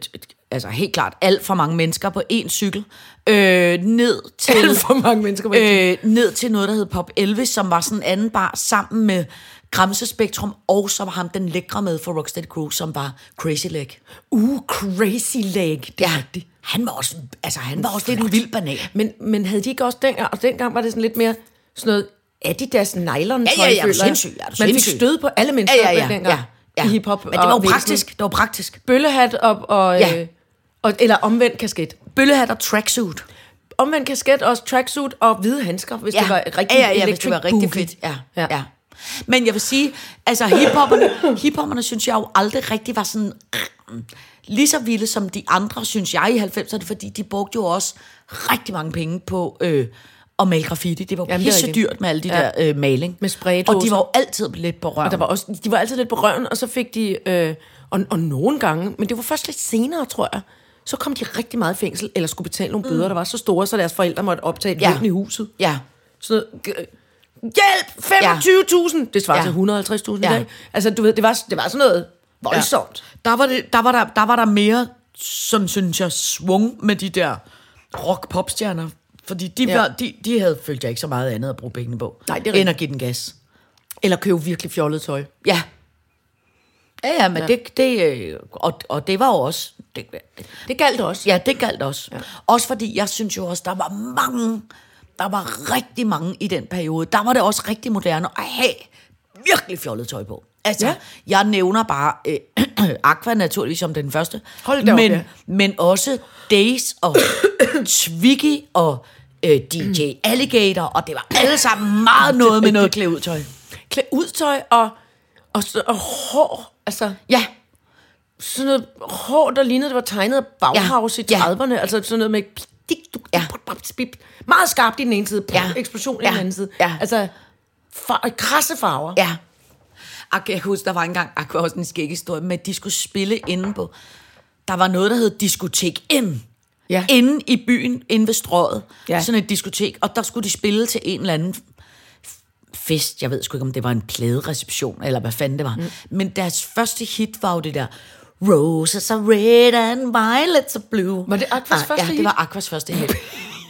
altså helt klart, alt for mange mennesker på én cykel, øh, ned til... Alt for mange mennesker på øh, Ned til noget, der hed Pop Elvis, som var sådan en anden bar, sammen med Gramse Spektrum, og så var ham den lækre med for Rocksteady Crew, som var Crazy Leg. Uh, crazy leg. Det er Ja, rigtigt. han var også, altså, han var også lidt en vild banan. Men, men havde de ikke også dengang, og dengang var det sådan lidt mere sådan noget Adidas nylon Ja, ja, ja, er du sindssyg, er du Man fik sindssyg? stød på alle mennesker Ja, ja, ja, dengang ja, ja. i hiphop. Men det var jo praktisk. Det var praktisk. Bøllehat og, og, Ja. øh, og, eller omvendt kasket. Bøllehat og tracksuit. Omvendt kasket, også tracksuit og hvide handsker, hvis det var rigtig ja, ja, ja, hvis det var rigtig boogie. fedt. Ja, Ja. ja. ja. Men jeg vil sige, altså hiphopperne, hiphopperne synes jeg jo aldrig rigtig var sådan lige så vilde som de andre, synes jeg, i 90'erne, fordi de brugte jo også rigtig mange penge på øh, at male graffiti. Det var Jamen, pisse dyrt med alle de Ja. der øh, maling. Med spraydåser. Og de var jo altid lidt på røven. Og der var også, de var altid lidt på røven, og så fik de, øh, og, og nogle gange, men det var først lidt senere, tror jeg, så kom de rigtig meget i fængsel, eller skulle betale nogle bøder, der var så store, så deres forældre måtte optage Ja. ja. i huset. Ja. Sådan noget, hjælp, 25.000! Det svarer Ja. til 150.000 Ja. i dag. Altså, du ved, det var, det var sådan noget voldsomt. Der var, det, der, var der, der var der mere, sådan synes jeg, svung med de der rock-popstjerner. Fordi de, Ja. ja. de, de havde, følte jeg ikke så meget andet at bruge pengene på. Nej, det er End rigtigt. at give den gas. Eller købe virkelig fjollet tøj. Ja. Ja, ja, men ja. Det, det, øh, og, og det var jo også, det, det, Det galt også. ja, det galt også. Ja. Også fordi, jeg synes jo også, der var mange, der var rigtig mange i den periode. Der var det også rigtig moderne at have virkelig fjollet tøj på. Altså, Ja. jeg nævner bare øh, Aqua naturligvis som den første. Hold da op, men, ja. men også Days og Twiggy og øh, DJ Alligator, og det var alle sammen meget noget med noget klæde ud tøj. Klæd ud tøj og, og, og hår. Altså, Ja, sådan noget hår, der lignede, det var tegnet af Bauhaus ja. i Ja. 30'erne. Altså sådan noget med... Ja. Meget skarpt i den ene side, Ja. eksplosion i Ja. den anden side. Ja. Altså, far, krasse farver. Ja. Jeg kan huske, der var engang, ak, også en skæg historie, at de skulle spille inde på, der var noget, der hed Diskotek N. Ja. Inde i byen, inde ved strøget. Ja. Sådan et diskotek, og der skulle de spille til en eller anden fest. Jeg ved sgu ikke, om det var en pladereception, eller hvad fanden det var. Mm. Men deres første hit var jo det der, Roses are red and violets are blue. Var det Aquas Ah, første Ja, det var Aquas første hit.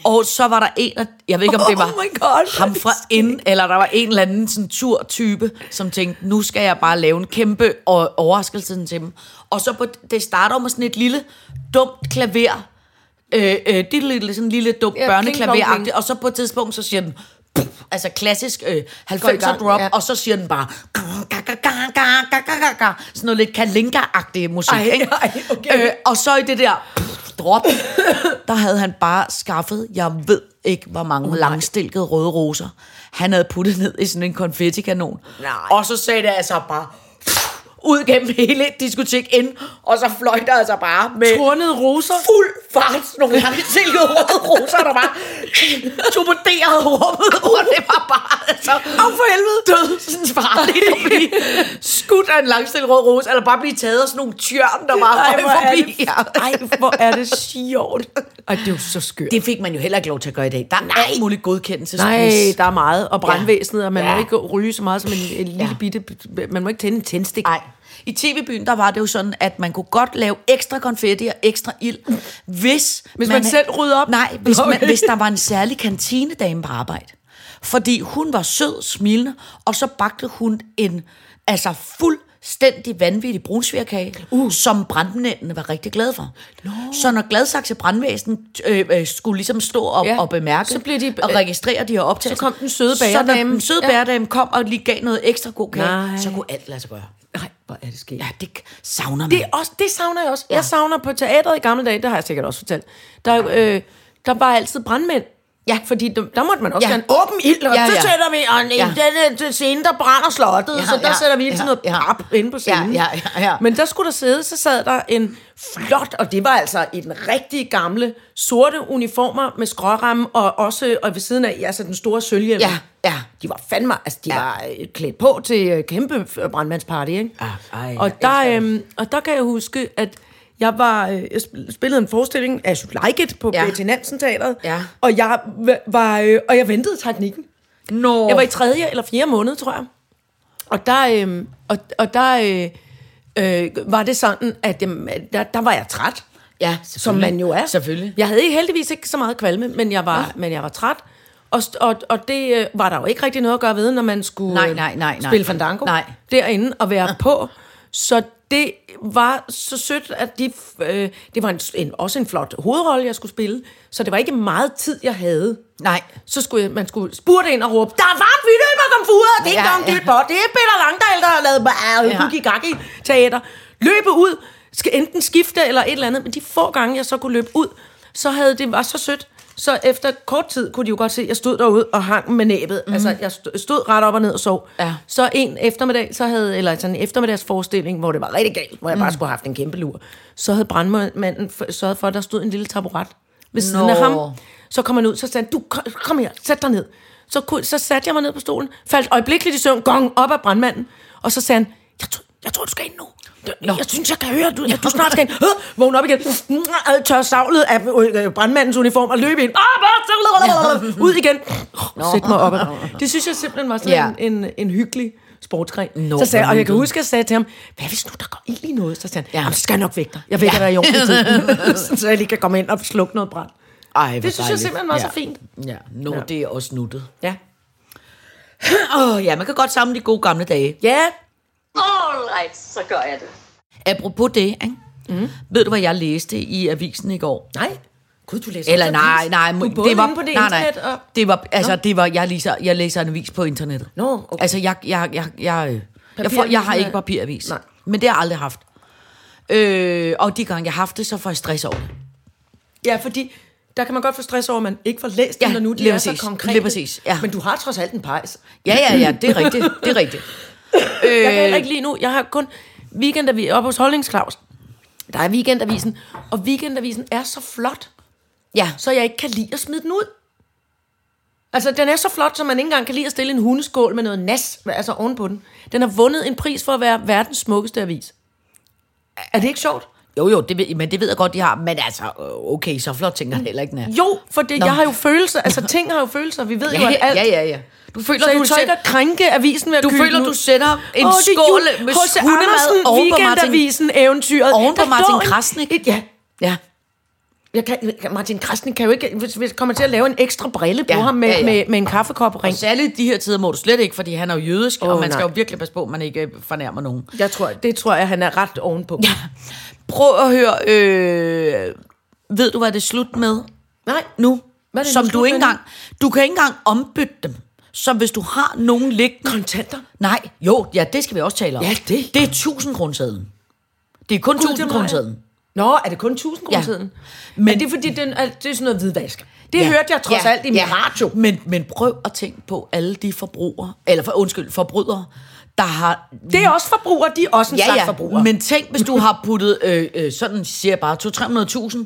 Og så var der en af, jeg ved ikke om det var Oh my God, ham fra ind, eller der var en eller anden sådan turtype, som tænkte, nu skal jeg bare lave en kæmpe o- overraskelse til dem. Og så på, det starter med sådan et lille, dumt klaver, øh, øh, det er lille, sådan en lille dumt Ja, børneklaver og så på et tidspunkt, så siger den, altså klassisk øh, 90'er drop, ja. og så siger den bare sådan noget lidt kalinka-agtig musik. Ej, ikke? Ej, okay. øh, og så i det der drop, der havde han bare skaffet, jeg ved ikke hvor mange oh, langstilkede røde roser, han havde puttet ned i sådan en konfettikanon. Nej. Og så sagde det altså bare, ud gennem hele diskotek ind, og så fløj der altså bare med Tornede roser. fuld fart, nogle langstilkede røde roser, der bare torpederede rummet, og det var bare altså, Au for helvede. død sådan farligt at blive skudt af en langstilket rød rose, eller bare blive taget af sådan nogle tjørn, der bare Ej, er forbi. ej, hvor er det sjovt. Ej, det er jo så skørt. Det fik man jo heller ikke lov til at gøre i dag. Der er Nej. alt muligt godkendelse. Nej, der er meget. Og brandvæsenet, og man Ja. må ikke ryge så meget som en, en lille Ja. bitte... Man må ikke tænde en tændstik. Nej. I TV-byen, der var det jo sådan, at man kunne godt lave ekstra konfetti og ekstra ild, hvis... Hvis man selv rydder op? Nej, hvis, Okay. man, hvis der var en særlig kantinedame på arbejde. Fordi hun var sød, smilende, og så bagte hun en altså fuldstændig vanvittig brunsvigerkage, uh. som brandmændene var rigtig glade for. No. Så når Gladsaxe brandvæsen øh, øh, skulle ligesom stå op Ja. og bemærke, Så blev de- og registrere de her optagelser, Så kom den søde Så bagerdame. når den søde bagerdame kom og lige gav noget ekstra god kage, Nej. så kunne alt lade sig gøre. Nej, hvor er det sket. Ja, det savner man. Det, er også, det savner jeg også. Ja. Jeg savner på teatret i gamle dage, det har jeg sikkert også fortalt. Der, øh, der var altid brandmænd. Ja, fordi der, der måtte man også Ja. gerne åben ild, og Ja, ja, så sætter vi, og Ja. ja. den, den scene, der brænder slottet, Ja, så der ja, sætter vi ind til ja, noget ja. pap inde på scenen. Ja, ja, ja, ja. Men der skulle der sidde, så sad der en flot, og det var altså i den rigtige gamle, sorte uniformer med skråramme, og også og ved siden af, altså den store sølvhjelm. Ja, ja. De var fandme, altså de Ja. var øh, klædt på til øh, kæmpe brandmandsparty, ikke? Ah, ej, og, der, øhm, og der kan jeg huske, at jeg var øh, jeg spil- spillede en forestilling af Like It på Ja. ja. Betty Nansen Teateret, Ja. og jeg var øh, og jeg ventede teknikken. Nå. Jeg var i tredje eller fjerde måned, tror jeg. Og der, øh, og, og der øh, øh, var det sådan, at der, der var jeg træt. Ja, Som man jo er. Selvfølgelig. Jeg havde ikke, heldigvis ikke så meget kvalme, men jeg var, men jeg var træt. Og, og, og det øh, var der jo ikke rigtig noget at gøre ved, når man skulle Nej, nej, nej, nej. spille fandango Nej. derinde og være på. Så det var så sødt, at de, øh, det var en, en, også en flot hovedrolle, jeg skulle spille. Så det var ikke meget tid, jeg havde. Nej. Så skulle jeg, man skulle spurte ind og råbe, der er varmt, vi løber komfuret, det er Ja, ikke ja, dit på, det er Peter Langdal, der har lavet Ja. ja. Gaggy teater. Løbe ud, skal enten skifte eller et eller andet, men de få gange, jeg så kunne løbe ud, så havde det var så sødt. Så efter kort tid kunne de jo godt se, at jeg stod derude og hang med næbet. Mm. Altså, jeg stod, ret op og ned og sov. Ja. Så en eftermiddag, så havde, eller sådan en eftermiddagsforestilling, hvor det var rigtig galt, hvor jeg bare skulle have haft en kæmpe lur, så havde brandmanden sørget for, at der stod en lille taburet ved siden Nå. af ham. Så kom han ud, så sagde han, du, kom, kom her, sæt dig ned. Så, kunne, så satte jeg mig ned på stolen, faldt øjeblikkeligt i søvn, gong op af brandmanden, og så sagde han, jeg, tror, jeg tror, du skal ind nu. Jeg, jeg synes, jeg kan høre, at du, at du snart skal ind. Øh, vågn op igen. Tør savlet af øh, brandmandens uniform og løbe ind. Ud igen. Sæt mig op. Det synes jeg simpelthen var sådan Ja. en, en, en hyggelig sportsgren. Nå, så sagde, og jeg kan huske, at jeg sagde til ham, hvad hvis nu der går ild i noget? Så sagde han, Ja. ja. så skal jeg nok vække dig. Jeg vækker dig i ordentlig tid. så jeg lige kan komme ind og slukke noget brand. Ej, Det synes jeg dejligt. simpelthen var ja. så fint. Ja, nå, Ja. det er også nuttet. Ja. Åh, oh, ja, man kan godt samle de gode gamle dage. Ja, All right, så gør jeg det. Apropos det, ikke? Mm. Ved du, hvad jeg læste i avisen i går? nej. Gud, du læser Eller nej, avis. nej, Du det var på det nej, nej, internet og... det var altså det var jeg læser jeg læser en avis på internettet. Nå, okay. Altså jeg jeg jeg jeg øh, jeg, får, jeg har ikke papiravis. Nej. Men det har jeg aldrig haft. Øh, og de gange jeg har haft det, så får jeg stress over det. Ja, fordi der kan man godt få stress over, at man ikke får læst Ja, dem, når nu de lige er præcis. så konkrete. Lige præcis, ja. Men du har trods alt en pejs. Ja, ja, ja, det er rigtigt. Det er rigtigt. Jeg kan heller ikke lige nu. Jeg har kun weekendavis oppe hos Holdningsklaus. Der er weekendavisen, og weekendavisen er så flot, Ja, så jeg ikke kan lide at smide den ud. Altså, den er så flot, så man ikke engang kan lide at stille en hundeskål med noget nas, altså ovenpå den. Den har vundet en pris for at være verdens smukkeste avis. Er det ikke sjovt? Jo jo, det ved, men det ved jeg godt, de har. Men altså, okay, så flot tænker jeg heller ikke, er. Jo, for det, Nå. jeg har jo følelser. Altså, ting har jo følelser. Vi ved Ja, jo, at alt... ja, ja, ja. Du føler, Så du, tør ikke at krænke avisen ved at du købe føler, du sætter en er skål med H.C. Andersen, oven på Martin. Weekendavisen, eventyret. Oven på Martin Krasnik. Et- Ja, Ja, jeg kan, Martin Krasnik kan jo ikke, hvis vi kommer til at lave en ekstra brille på Ja, ham med, ja, ja. Med, med en kaffekop og ring. særligt i de her tider må du slet ikke, fordi han er jo jødisk, oh, og man nej. skal jo virkelig passe på, at man ikke øh, fornærmer nogen. Jeg tror, det tror jeg, han er ret ovenpå. Ja. Prøv at høre, øh, ved du, hvad det er slut med Nej, nu? Hvad er det nu Som slut du med ikke nu? engang, du kan ikke engang ombytte dem. Så hvis du har nogen liggende... kontanter. Nej, jo, ja, det skal vi også tale om. Ja, det. Det er 1000 kronesedlen. Det er kun Gud, 1000 det var- kronesedlen. Nå, er det kun 1000 kroner Ja. siden? Men- Men det er fordi, det er, det er sådan noget hvidvask. Det ja. hørte jeg trods alt i min radio. Men, men prøv at tænke på alle de forbrugere, eller for, undskyld, forbrydere, der har... Det er også forbrugere, de er også en ja, slags ja, forbrugere. men tænk, hvis du har puttet, øh, øh, sådan siger jeg bare, 200-300.000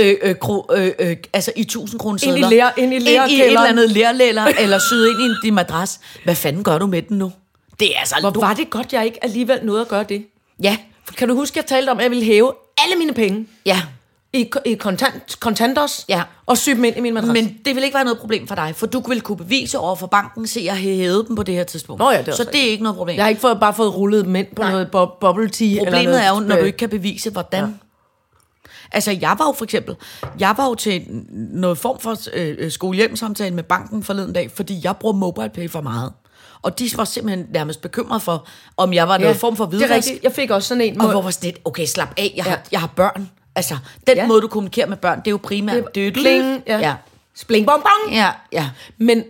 øh, øh, kro, øh, øh, altså i 1000 kroner Ind i ler- ind i ind i et eller andet lærlæller, eller syet ind i din madras. Hvad fanden gør du med den nu? Det er altså... Hvor du, var det godt, jeg ikke alligevel nåede at gøre det. Ja, Kan du huske, jeg talte om, at jeg ville hæve alle mine penge? ja. I, i kontant, kontantos Ja. og sy dem ind i min madras. Men det vil ikke være noget problem for dig, for du vil kunne bevise over for banken, se, at jeg hævet dem på det her tidspunkt. Nå ja, det er så det er ikke noget problem. jeg har ikke fået, bare fået rullet dem ind på Nej. noget bo- bubble tea. eller Problemet noget, er jo, når du ikke kan bevise, hvordan. Ja. Altså, jeg var jo for eksempel, jeg var jo til noget form for øh, øh, skolehjemsamtale med banken forleden dag, fordi jeg bruger MobilePay for meget. Og de var simpelthen nærmest bekymret for, om jeg var noget form for det er hvidvask. rigtigt. Jeg fik også sådan en. Og hvor- var sådan lidt, okay, slap af, jeg, ja. Ja. har, jeg har børn. Altså, den Ja. måde, du kommunikerer med børn, det er jo primært... Et pling, ja. ja. Spling bong bong. Ja, ja. Men,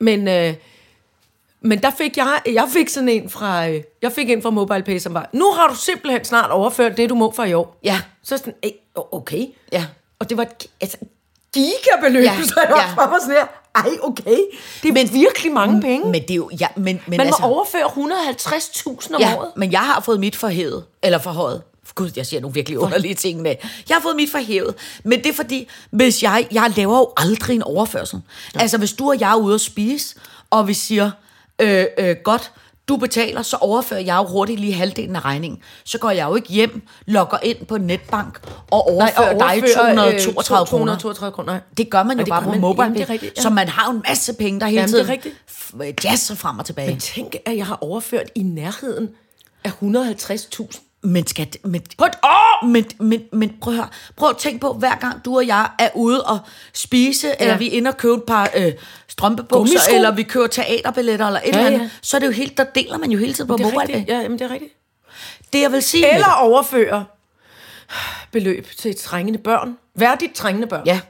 men, øh, men der fik jeg, jeg fik sådan en fra, øh, jeg fik en fra MobilePay, som var, nu har du simpelthen snart overført det, du må for i år. Ja. Så sådan, "Ej, okay. Ja. Og det var et altså, gigabeløb, Ja, så jeg ja. også bare var sådan her, ej, okay. Det er men, virkelig mange penge. Men det er jo... Ja, men, men Man altså, må overføre 150.000 om Ja, året. men jeg har fået mit forhævet. Eller forhøjet. Gud, jeg siger nogle virkelig underlige ting med. Jeg har fået mit forhævet. Men det er fordi, hvis jeg, jeg laver jo aldrig en overførsel. Ja. Altså, hvis du og jeg er ude at spise, og vi siger, øh, øh, godt, du betaler, så overfører jeg jo hurtigt lige halvdelen af regningen. Så går jeg jo ikke hjem, logger ind på netbank og overfører, Nej, dig 232 kroner. 232 kroner. Det gør man jo bare på mobile. Jamen, ja. Så man har jo en masse penge, der hele Jamen, det er tiden jazzer frem og tilbage. Men tænk, at jeg har overført i nærheden af 150.000. Men skat, men, et år! men, men, men prøv at. Prøv at tænke på, hver gang du og jeg er ude og spise, ja. eller vi er inde og købe et par øh, strømpebukser, Gummisko. eller vi køber teaterbilletter, eller et Ja, eller andet, ja. så er det jo helt, der deler man jo hele tiden på Det er mobile. rigtigt. Ja, jamen, det er rigtigt. Det jeg vil sige... Eller overføre beløb til trængende børn. Værdigt trængende børn. Ja.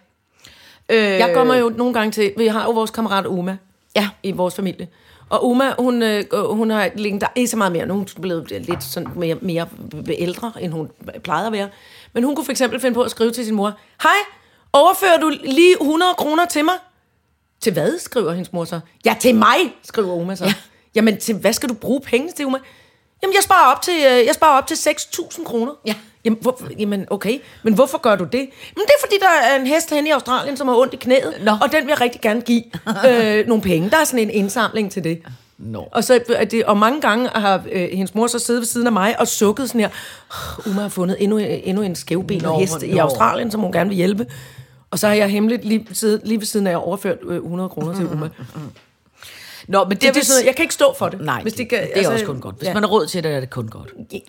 Øh, Jeg kommer jo nogle gange til, vi har jo vores kammerat Uma Ja. i vores familie. Og Uma, hun, øh, hun har ligget der ikke så meget mere. Nu er hun blevet lidt sådan mere, mere ældre, end hun plejede at være. Men hun kunne for eksempel finde på at skrive til sin mor, Hej, overfører du lige 100 kroner til mig? Til hvad, skriver hendes mor så. Ja, til mig, skriver Uma så. Ja. Jamen, til, hvad skal du bruge penge til, Uma? Jamen, jeg sparer op til, øh, jeg sparer op til 6.000 kroner. Ja. Jamen, hvor, jamen, okay. Men hvorfor gør du det? Men det er, fordi der er en hest hen i Australien, som har ondt i knæet, Nå. og den vil jeg rigtig gerne give øh, nogle penge. Der er sådan en indsamling til det. Nå. Og, så, er det, og mange gange har øh, hendes mor så siddet ved siden af mig og sukket sådan her, "Åh, Uma har fundet endnu, endnu en skævbenet hest i. Australien, som hun gerne vil hjælpe. Og så har jeg hemmeligt lige, siddet, lige ved siden af overført øh, 100 kroner til Uma. Nå, men det, Det, det, er sådan, jeg kan ikke stå for det. Nej, hvis det, kan- det er altså, også kun godt. Hvis ja. man har råd til det, er det kun godt. det,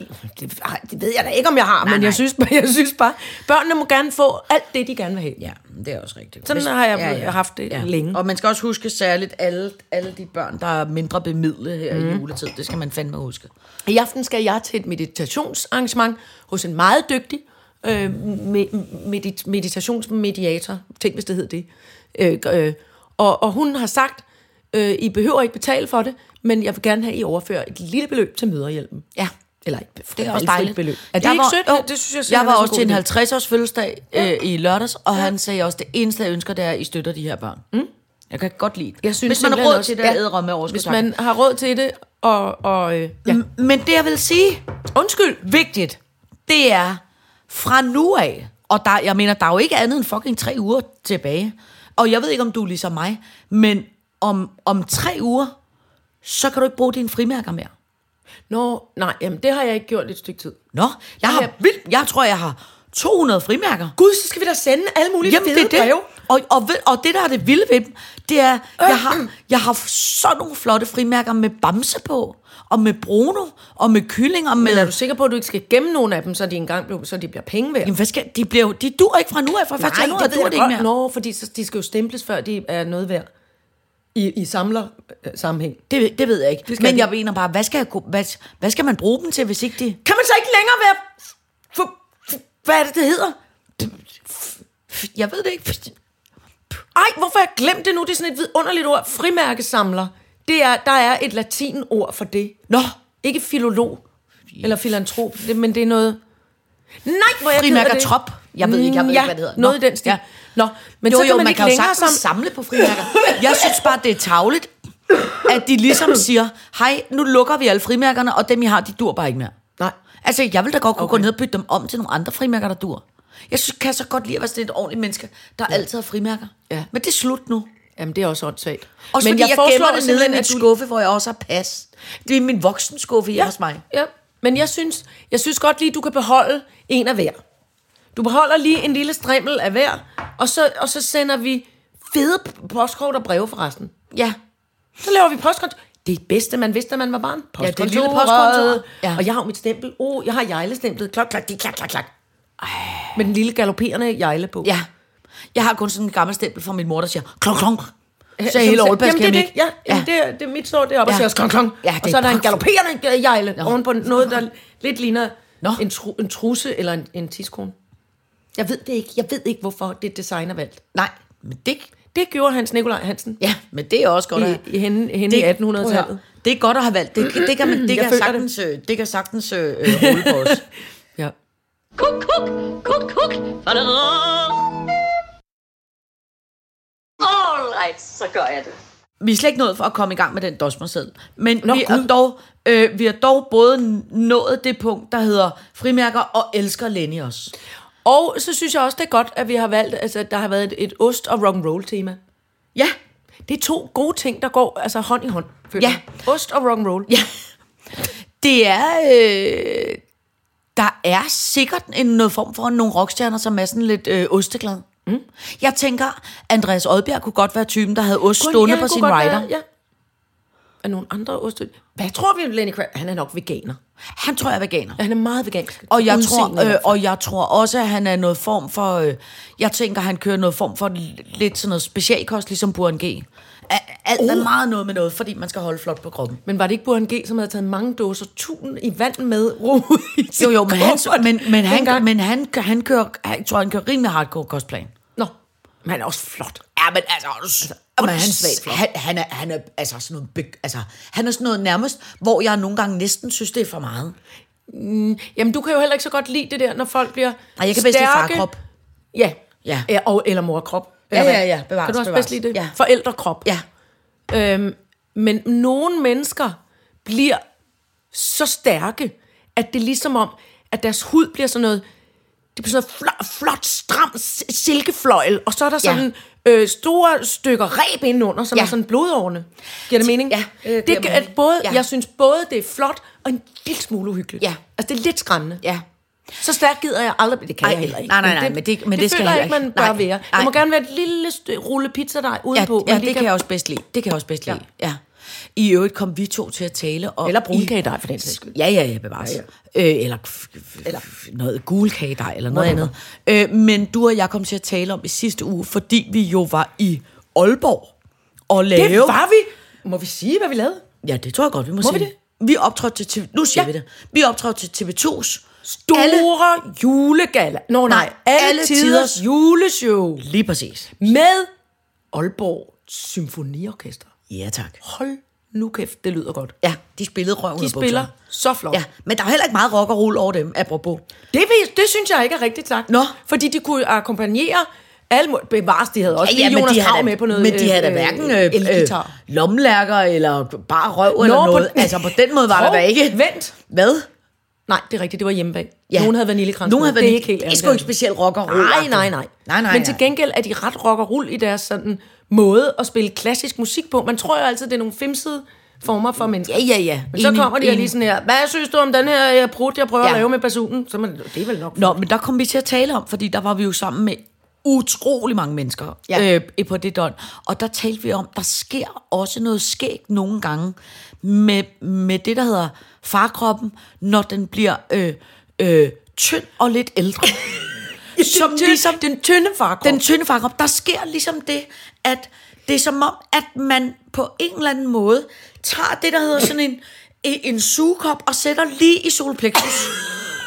det ved jeg da ikke, om jeg har, Nej, men nej. jeg synes, bare, jeg synes bare, børnene må gerne få alt det, de gerne vil have. Ja, det er også rigtigt. Sådan har jeg haft det længe. Og man skal også huske særligt alle, alle de børn, der er mindre bemidlet her mm. i juletid. Det skal man fandme huske. I aften skal jeg til et meditationsarrangement hos en meget dygtig øh, me- medit- meditationsmediator. Tænk, hvis det hed det. Øh, øh, og, og hun har sagt, øh, I behøver ikke betale for det, men jeg vil gerne have, at I overfører et lille beløb til møderhjælpen. Ja. Eller et Det er også dejligt. beløb. Er det Jeg ikke var, sødt? Jo, det synes jeg, jeg var er så også til en idé. 50-års fødselsdag øh, i lørdags, og han sagde også, det eneste, jeg ønsker, det er, at I støtter de her børn. Mm. Jeg kan godt lide det. Jeg synes Hvis man har råd til det, ja. ja. med overskud. Hvis man har råd til det, og... og øh, ja. Men det, jeg vil sige, undskyld, vigtigt, det er fra nu af, og der, jeg mener, der er jo ikke andet end fucking tre uger tilbage, og jeg ved ikke, om du er ligesom mig, men om, om tre uger, så kan du ikke bruge dine frimærker mere. Nå, nej, jamen, det har jeg ikke gjort et stykke tid. Nå, jeg, har, vildt, jeg tror, jeg har 200 frimærker. Gud, så skal vi da sende alle mulige Jamen, fede det er det. breve. Og, og, og det, der er det vilde ved dem, det er, jeg har, jeg har sådan nogle flotte frimærker med bamse på, og med Bruno, og med kylling, og med... Men er du sikker på, at du ikke skal gemme nogle af dem, så de engang bliver, så de bliver penge værd? Jamen, hvad skal, de, bliver, de dur ikke fra nu af, fra 1. januar, det jeg det ikke mere. Nå, fordi så, de skal jo stemples, før de er noget værd. I, i samler øh, sammenhæng. Det, det ved jeg ikke. skal Men jeg mener bare, hvad skal, jeg, hvad, hvad skal man bruge dem til, hvis ikke de... Kan man så ikke længere være... For, for, hvad er det, det hedder? Jeg ved det ikke. Ej, hvorfor har jeg glemt det nu? Det er sådan et vidunderligt ord. Frimærkesamler. Det er, der er et latinord for det. Nå, Ikke filolog. Eller filantrop. Det, men det er noget... Nej, hvor jeg ked af det. Jeg ved ikke, jeg ved ikke, hvad det hedder. noget i den stil. Ja. Nå, men jo, så jo, kan man, man ikke kan jo længere sagtens sam... samle på frimærker. Jeg synes bare, det er tavligt, at de ligesom siger, hej, nu lukker vi alle frimærkerne, og dem, I har, de dur bare ikke mere. Nej. Altså, jeg vil da godt kunne okay. gå ned og bytte dem om til nogle andre frimærker, der dur. Jeg synes, kan så godt lide at være sådan et ordentligt menneske, der ja. altid har frimærker. Ja. Men det er slut nu. Jamen, det er også åndssvagt. Også men jeg, jeg gemmer det nede i du- skuffe, hvor jeg også har pas. Det er min voksenskuffe hjemme hos mig. Ja, men jeg synes, jeg synes godt lige, du kan beholde en af hver. Du beholder lige en lille strimmel af hver, og så, og så sender vi fede postkort og breve forresten. Ja. Så laver vi postkort. Det er det bedste, man vidste, da man var barn. Ja, det lille postkontor. Ja. Og jeg har jo mit stempel. Oh, jeg har jejlestemplet. Klok, klok, klok, klok, klok. Med den lille galopperende jejle på. Ja. Jeg har kun sådan en gammel stempel fra min mor, der siger klonk, klonk. Så hele Jamen, skal det er. Ja, ja. det, er, det mit står deroppe ja. Og siger klong, klong. Ja, og så er der en galopperende jejle no. ovenpå noget, der lidt ligner Nå. en, tru, en trusse eller en, en tidskone. Jeg ved det ikke. Jeg ved ikke, hvorfor det design er valgt. Nej, men det, Det gjorde Hans Nikolaj Hansen ja, men det er også godt at i, have. i hende, hende det, i 1800-tallet. Det er godt at have valgt. Det, det kan, man, det Jeg kan sagtens, øh, det kan sagtens øh, øh, rulle på os. Ja. Kuk, kuk, kuk, kuk. All right, så gør jeg det. Vi er slet ikke nået for at komme i gang med den dosmerseddel. Men Nå, vi, Gud. dog, øh, vi har dog både nået det punkt, der hedder frimærker og elsker Lenny os. Og så synes jeg også, det er godt, at vi har valgt, altså der har været et, et ost- og rock'n'roll tema. Ja, Det er to gode ting, der går altså hånd i hånd. føler Ja. Ost og rock'n'roll. ja. Det er... Øh, der er sikkert en noget form for nogle rockstjerner, som er sådan lidt øh, osteglad. Mm. Jeg tænker, Andreas Odbjerg kunne godt være typen, der havde ost stående Ja, på sin rider. være- Ja. Er nogle andre ost? Hvad tror vi om Lenny Kravitz? Han er nok veganer. Han tror jeg er veganer. Ja, han er meget vegansk. Og jeg, Udseende tror, øh, og jeg tror også, at han er noget form for... Øh, jeg tænker, han kører noget form for lidt sådan noget specialkost, ligesom Buren G. Alt Uh. er meget noget med noget, fordi man skal holde flot på kroppen. Men var det ikke Burhan G, som havde taget mange dåser tun i vand med ro Jo, jo, men han, men, men han, men han, han kører, jeg tror, han kører rimelig hardcore kostplan. Men han er også flot. Ja, men altså, altså men han, flot. han, han, er, han er altså sådan noget, big, altså, han er sådan noget nærmest, hvor jeg nogle gange næsten synes, det er for meget. Jamen, du kan jo heller ikke så godt lide det der, når folk bliver Nej, jeg kan bedst lide farkrop. Ja. Ja. ja og, eller morkrop. Ja, ja, ja, bevares, Kan du også bevares. bedst lide det? Ja. Forældrekrop. Ja, Øhm, men nogle mennesker bliver så stærke, at det er ligesom om, at deres hud bliver sådan noget, det bliver sådan flot, flot stram silkefløjl, og så er der Ja. sådan øh, store stykker reb indenunder, som Ja. er sådan blodårene. Giver det mening? Ja, det det, det er både, Ja. Jeg synes både, det er flot og en lille smule uhyggeligt. Ja. Altså, det er lidt skræmmende. ja. Så stærkt gider jeg aldrig, det kan Ej, jeg heller ikke. nej, nej, nej, men det- men det skal føler jeg jeg ikke, man bør Nej, være. nej. Der må gerne være et lille rulle pizzadej Ja, udenpå. ja man det kan jeg også bedst lide. Det kan jeg også bedst lide. Ja. I øvrigt kom vi to til at tale om... Eller brunkagedej, for den sags skyld. Ja, ja, ja, bevares. Ja, ja. Øh, eller, eller noget gulkagedej, eller noget andet. Øh, men du og jeg kom til at tale om i sidste uge, fordi vi jo var i Aalborg og lave... Det var vi. Må vi sige, hvad vi lavede? Ja, det tror jeg godt, vi må, Må sige. vi det? Vi optrådte til TV... Nu siger Ja. vi det. Vi optrådte til TV2's Store Alle, julegala. Nå nej, Nej, alle, alle alle tiders, tiders- juleshow. lige præcis. Med Aalborg Symfoniorkester. Ja, tak. Hold nu kæft, det lyder godt. Ja, de spillede røven De spiller bukserne. så flot. Ja, men der er heller ikke meget rock og roll over dem, apropos. Det, det synes jeg ikke er rigtigt sagt. Nå. Fordi de kunne akkompagnere alle må- bevares, de havde også Ja, ja, men Jonas de havde Krav med på noget Men de havde da øh, hverken øh, øh, elgitar. lommelærker eller bare røv Nå, eller på noget. den- Altså på den måde var der da ikke. Vent. Hvad? Nej, det er rigtigt, det var hjemmebag. Ja. Nogen havde vaniljekrans Nogen havde det er ikke helt det er sgu ikke specielt rock og roll. Nej, nej, nej. Nej, nej, Men til gengæld er de ret rock og roll i deres sådan måde at spille klassisk musik på. Man tror jo altid, det er nogle femsede former for mennesker. Ja, ja, ja. Men så Enig, kommer de og enig. lige sådan her, hvad synes du om den her øh, brud, jeg prøver ja. At lave med basunen? Så man, det er vel nok. Nå, men der kom vi til at tale om, fordi der var vi jo sammen med utrolig mange mennesker Ja. øh, på det døgn. Og der talte vi om, der sker også noget skægt nogle gange med, med det, der hedder farkroppen, når den bliver øh, øh, tynd og lidt ældre. Som den, ligesom- den tynde farkrop. Den tynde farkrop, der sker ligesom det, at det er som om, at man på en eller anden måde tager det, der hedder sådan en, en sugekop, og sætter lige i solplexus.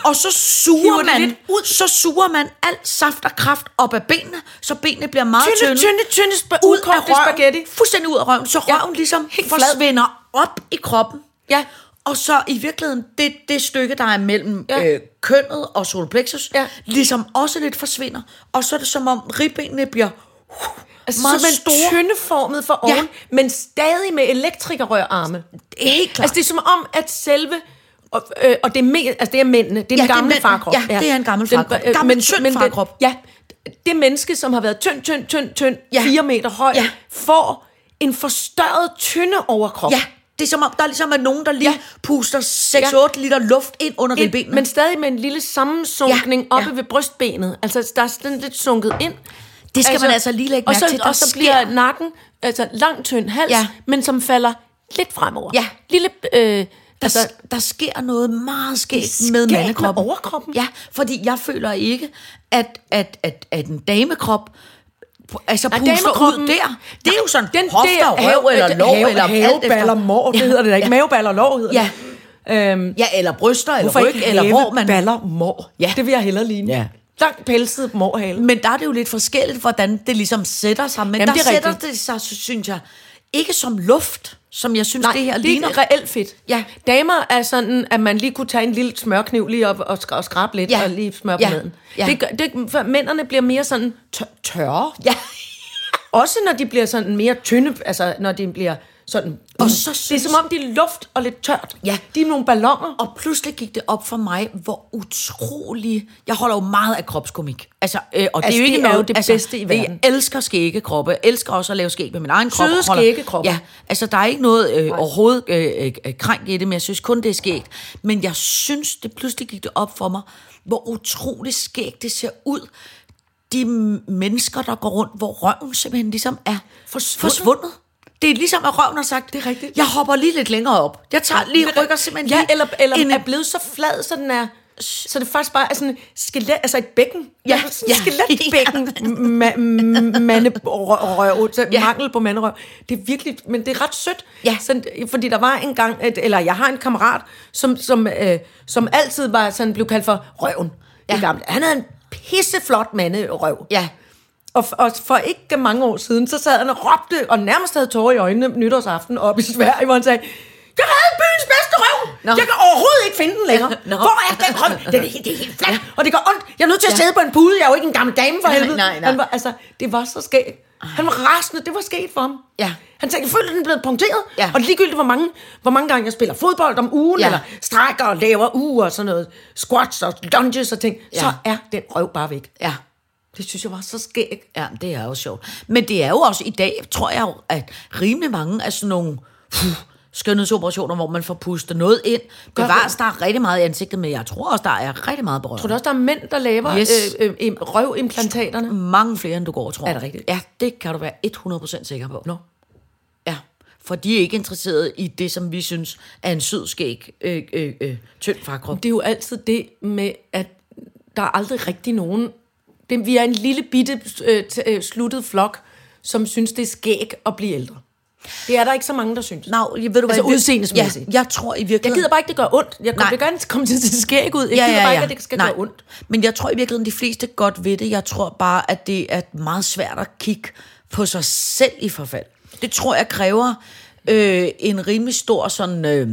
Og så suger man, ud. så suger man alt saft og kraft op af benene, så benene bliver meget tynde, tynde. tynde, tynde, ud af røven, spaghetti. fuldstændig ud af røven, så Ja, røven ligesom helt flad. forsvinder op i kroppen. Ja. Og så i virkeligheden, det, det stykke, der er mellem Ja. ja. øh, kønnet og solplexus, Ja. ligesom også lidt forsvinder. Og så er det som om ribbenene bliver uh, Altså meget simpelthen store. tyndeformet for oven, Ja. men stadig med elektrikerrørarme. Det er helt klart. Altså det er som om, at selve... Og, øh, og det, er me, altså det er mændene, det er Ja, den gamle mændene. farkrop. Ja, det er en gammel Den- farkrop. øh, Gammel, tynd den- farkrop. Ja, det menneske, som har været tynd, tynd, tynd, tynd, Ja. fire meter høj, Ja. får en forstørret tynde overkrop. Ja. Det er som om, der er ligesom er nogen, der lige Ja. ja. puster 6-8 liter luft ind under ind, ribbenene. men stadig med en lille sammensunkning Ja, ja, oppe ja. ved brystbenet. Altså, der er sådan lidt sunket ind. Det skal man altså lige lægge og mærke så, til. Og så sker- bliver nakken, altså lang, tynd hals, Ja. men som falder lidt fremover. Ja. Lille, øh, der, altså, der sker noget meget skægt med med mandekroppen. overkroppen. Ja, fordi jeg føler ikke, at, at, at, at en damekrop altså puster ud der. Det er jo sådan den, hofter, det er røv eller lår, have, eller haveballer, mår, det hedder det da ikke. Ja. Maveballer, lår hedder Ja. det. Øhm, Ja, eller bryster, eller ryg, eller hvor man... baller, mår? Ja. Det vil jeg hellere ligne. Ja. Langt pelset mårhale. Men der er det jo lidt forskelligt, hvordan det ligesom sætter sig. Men Jamen, der det er sætter rigtigt. det sig, synes jeg, ikke som luft, som jeg synes, Nej, det her det ligner. er reelt fedt. Ja. Damer er sådan, at man lige kunne tage en lille smørkniv lige op og, og skrabe lidt, Ja. og lige smøre på Ja. maden. Ja. Det, gør- det, for mændene bliver mere sådan tør, tørre. Ja. Også når de bliver sådan mere tynde, altså når de bliver sådan... Og så det er synes- som om, de er luft og lidt tørt. Ja. De er nogle ballonger. Og pludselig gik det op for mig, hvor utrolig... Jeg holder jo meget af kropskomik. Altså, øh, og det Altså, er jo ikke det er jo det altså, bedste i verden. Jeg elsker skæggekroppe. Jeg elsker også at lave skæg med min egen krop. Søde og holder- skæggekroppe. Ja, altså der er ikke noget øh, overhovedet øh, øh, krænk i det, men jeg synes kun, det er skægt. Men jeg synes, det pludselig gik det op for mig, hvor utrolig skægt det ser ud. De mennesker, der går rundt, hvor røven simpelthen ligesom er Forsvundet. forsvundet. Det er ligesom, at røven har sagt, Det er rigtigt. jeg hopper lige lidt længere op. Jeg tager lige, rykker simpelthen Ja, lige eller, eller en- er blevet så flad, så den er... Så det faktisk bare er sådan et skelet, altså et bækken. Ja, sådan ja. et skeletbækken. Ma- m- manderøv, så Ja. mangel på manderøv. Det er virkelig, men det er ret sødt. Ja. Sådan, fordi der var en gang, et, eller jeg har en kammerat, som, som, øh, som altid var sådan, blev kaldt for røven. Ja. Ja. I gamle. Han havde en pisseflot manderøv. Ja. Og, og for ikke mange år siden, så sad han og råbte, og nærmest havde tårer i øjnene nytårsaften op i Sverige, hvor han sagde, jeg havde byens bedste røv! Nå. Jeg kan overhovedet ikke finde den længere. Nå. Hvor er den røv? Den er, det er helt flat, og det gør ondt. Jeg er nødt til at Ja. sidde på en pude. Jeg er jo ikke en gammel dame for Nej, helvede. nej, nej. Han var, altså, det var så skægt. Han var rasende. Det var sket for ham. Ja. Han tænkte, jeg følte, den blev punkteret. Ja. Og ligegyldigt, hvor mange, hvor mange gange jeg spiller fodbold om ugen, Ja. eller strækker og laver uger og sådan noget, squats og lunges og ting, Ja. så er den røv bare væk. Ja. Det synes jeg var så skægt. Ja, det er jo sjovt. Men det er jo også i dag, tror jeg at rimelig mange af sådan nogle puh, skønhedsoperationer, hvor man får pustet noget ind. Bevares, der er rigtig meget i ansigtet, men jeg tror også, der er rigtig meget berørt. Tror du også, der er mænd, der laver Yes. øh, øh, im- røvimplantaterne? Mange flere, end du går, tror Er det rigtigt? Ja, det kan du være 100% sikker på. Nå. Ja, for de er ikke interesserede i det, som vi synes er en sød skæg, øh, øh, øh, tynd farkrop. Det er jo altid det med, at der er aldrig rigtig nogen... Det, vi er en lille bitte øh, øh, sluttet flok, som synes, det er skæg at blive ældre. Det er der ikke så mange, der synes. Nå, jeg ved du hvad, Altså udseendemæssigt. Ja, jeg tror i virkeligheden... Jeg gider bare ikke, det gør ondt. Jeg Nej. vil gerne komme til at skæg ud. Jeg ja, gider bare ikke, at det skal Nej. gøre ondt. Men jeg tror i virkeligheden, de fleste godt ved det. Jeg tror bare, at det er meget svært at kigge på sig selv i forfald. Det tror jeg kræver øh, en rimelig stor sådan... Øh,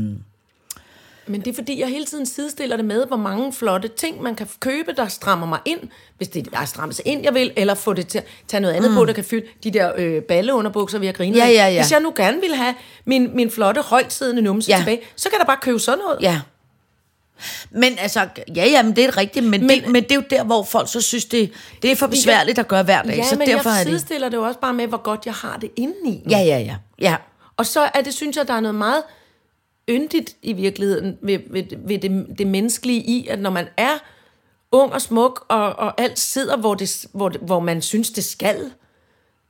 Men det er fordi, jeg hele tiden sidestiller det med, hvor mange flotte ting, man kan købe, der strammer mig ind, hvis det er strammet sig ind, jeg vil, eller få det til at tage noget andet mm. på, der kan fylde de der øh, balleunderbukser, vi har grinet Ja, ja, ja. Hvis jeg nu gerne vil have min, min flotte, højtsiddende numse ja. Tilbage, så kan der bare købe sådan noget. ja. Men altså, ja, ja, men det er rigtigt, men, men, det, men det er jo der, hvor folk så synes, det, det er for besværligt at gøre hver dag. Ja, så men derfor jeg er det... sidestiller det jo også bare med, hvor godt jeg har det indeni. Ja, ja, ja. ja. Og så er det, synes jeg, der er noget meget yndigt i virkeligheden ved, ved, ved det, det menneskelige i, at når man er ung og smuk, og, og alt sidder, hvor, det, hvor, hvor man synes, det skal,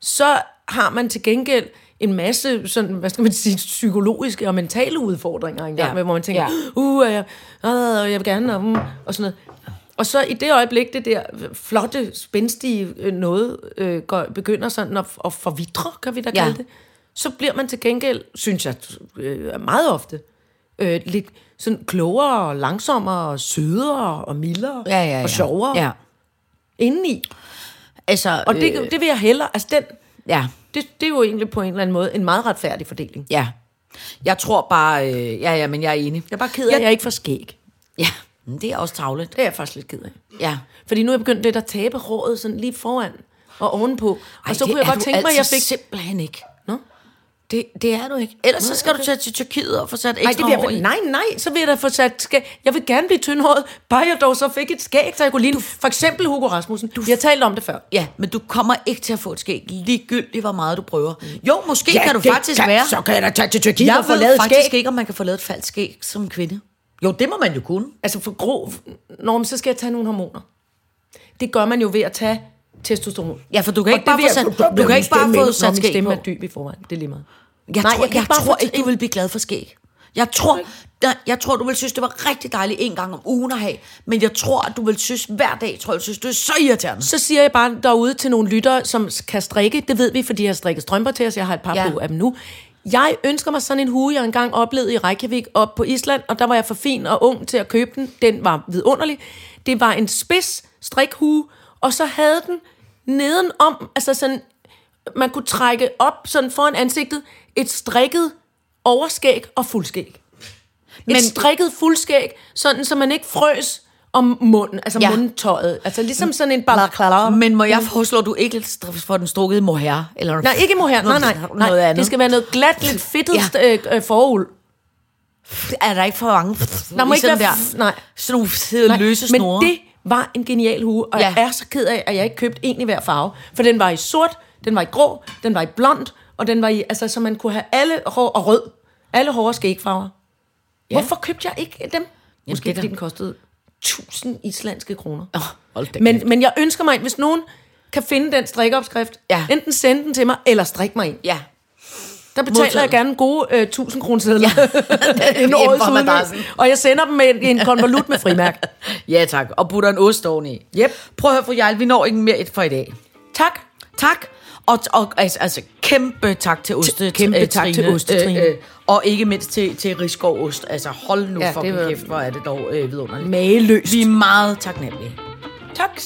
så har man til gengæld en masse sådan, hvad skal man sige, psykologiske og mentale udfordringer engang, Ja. ja. hvor man tænker, Ja. ja. uh, jeg, øh, jeg vil gerne, og, mm, og sådan noget. Og så i det øjeblik, det der flotte, spændstige øh, noget øh, går, begynder sådan at, at forvidre, kan vi da Ja. kalde det, så bliver man til gengæld, synes jeg øh, meget ofte, øh, lidt sådan klogere og langsommere og sødere og mildere Ja, ja, ja. og sjovere Ja. indeni. Altså, Og det, øh, det vil jeg hellere, altså den, ja. det, det er jo egentlig på en eller anden måde en meget retfærdig fordeling. Ja. Jeg tror bare... Øh, ja, ja, men jeg er enig. Jeg er bare ked af, at jeg ikke får skæg. Ja, men det er også tavlet. Det er jeg faktisk lidt ked af. Ja. Fordi nu er jeg begyndt lidt at tabe håret sådan lige foran og ovenpå. Ej, og så kunne jeg godt tænke mig, at jeg altså fik... simpelthen ikke. Det, det er du ikke. Ellers så skal du tage til Tyrkiet og få sat Nej, ekstra det vil hår jeg, i. nej, nej, så vil jeg da få sat skæg. Jeg vil gerne blive tyndhåret, bare jeg dog så fik et skæg, så jeg kunne ligne for eksempel Hugo Rasmussen. Du, vi har talt om det før. Ja, men du kommer ikke til at få et skæg, ligegyldigt hvor meget du prøver. Jo, måske ja, kan du faktisk kan, være. Så kan jeg da tage til Tyrkiet jeg og få ved lavet faktisk skæg. ikke, om man kan få lavet et falsk skæg som kvinde. Jo, det må man jo kunne. Altså for grov... Nå, men så skal jeg tage nogle hormoner. Det gør man jo ved at tage testosteron. Ja, for du kan Og ikke bare få jeg- sat, Nå, du kan ikke bare få sat skæg stemme er dyb i forvejen. Det er lige meget. Jeg, Nej, tror, jeg jeg, bare tror ikke, du vil blive glad for skæg. Jeg tror, jeg, jeg tror, du vil synes, det var rigtig dejligt en gang om ugen at have. Men jeg tror, at du vil synes, hver dag, tror jeg, du synes, det er så irriterende. Så siger jeg bare derude til nogle lyttere, som kan strikke. Det ved vi, fordi jeg har strikket strømper til os. Jeg har et par ja. på af dem nu. Jeg ønsker mig sådan en hue, jeg engang oplevede i Reykjavik op på Island, og der var jeg for fin og ung til at købe den. Den var vidunderlig. Det var en spids strikhue, og så havde den nedenom, altså sådan, man kunne trække op sådan foran ansigtet, et strikket overskæg og fuldskæg. Men, Men- et strikket fuldskæg, sådan så man ikke frøs om munden, altså Ja. mundtøjet. Altså ligesom sådan en balaclava. Men må jeg foreslå, at du ikke får den strukket mohair? Eller Nej, ikke mohair. Nej, nej. Noget nej. andet. Det skal være noget glat, lidt fedtet Ja. ja. øh, forul. Er der ikke for mange? Der må i ikke sådan være... der, Nej. sådan nogle fede løse snore. Men det var en genial hue, og Ja. jeg er så ked af, at jeg ikke købte en i hver farve. For den var i sort, den var i grå, den var i blond, og den var i... Altså, så man kunne have alle hår og rød. Alle hår og skægfarver. Ja. Hvorfor købte jeg ikke dem? Måske det fordi den kostede 1000 islandske kroner. Åh, hold da men, men jeg ønsker mig, hvis nogen kan finde den strikkeopskrift, Ja. enten sende den til mig, eller strik mig en. Ja. Der betaler Modtaget. jeg gerne gode øh, 1000 kroner sedler. Ja. en årets udmelding. Og jeg sender dem med en, en konvolut med frimærk. Ja, tak. Og putter en ost oveni. Yep. Prøv at høre, fru Jarl, vi når ikke mere et for i dag. Tak. Tak. Og, og altså, altså, kæmpe tak til Oste. kæmpe øh, tak til Trine. Oste, Trine. og ikke mindst til, til Rigskov Ost. Altså, hold nu ja, var- kæft, hvor er det dog øh, vidunderligt. Mageløst. Vi er meget taknemmelige. Tak.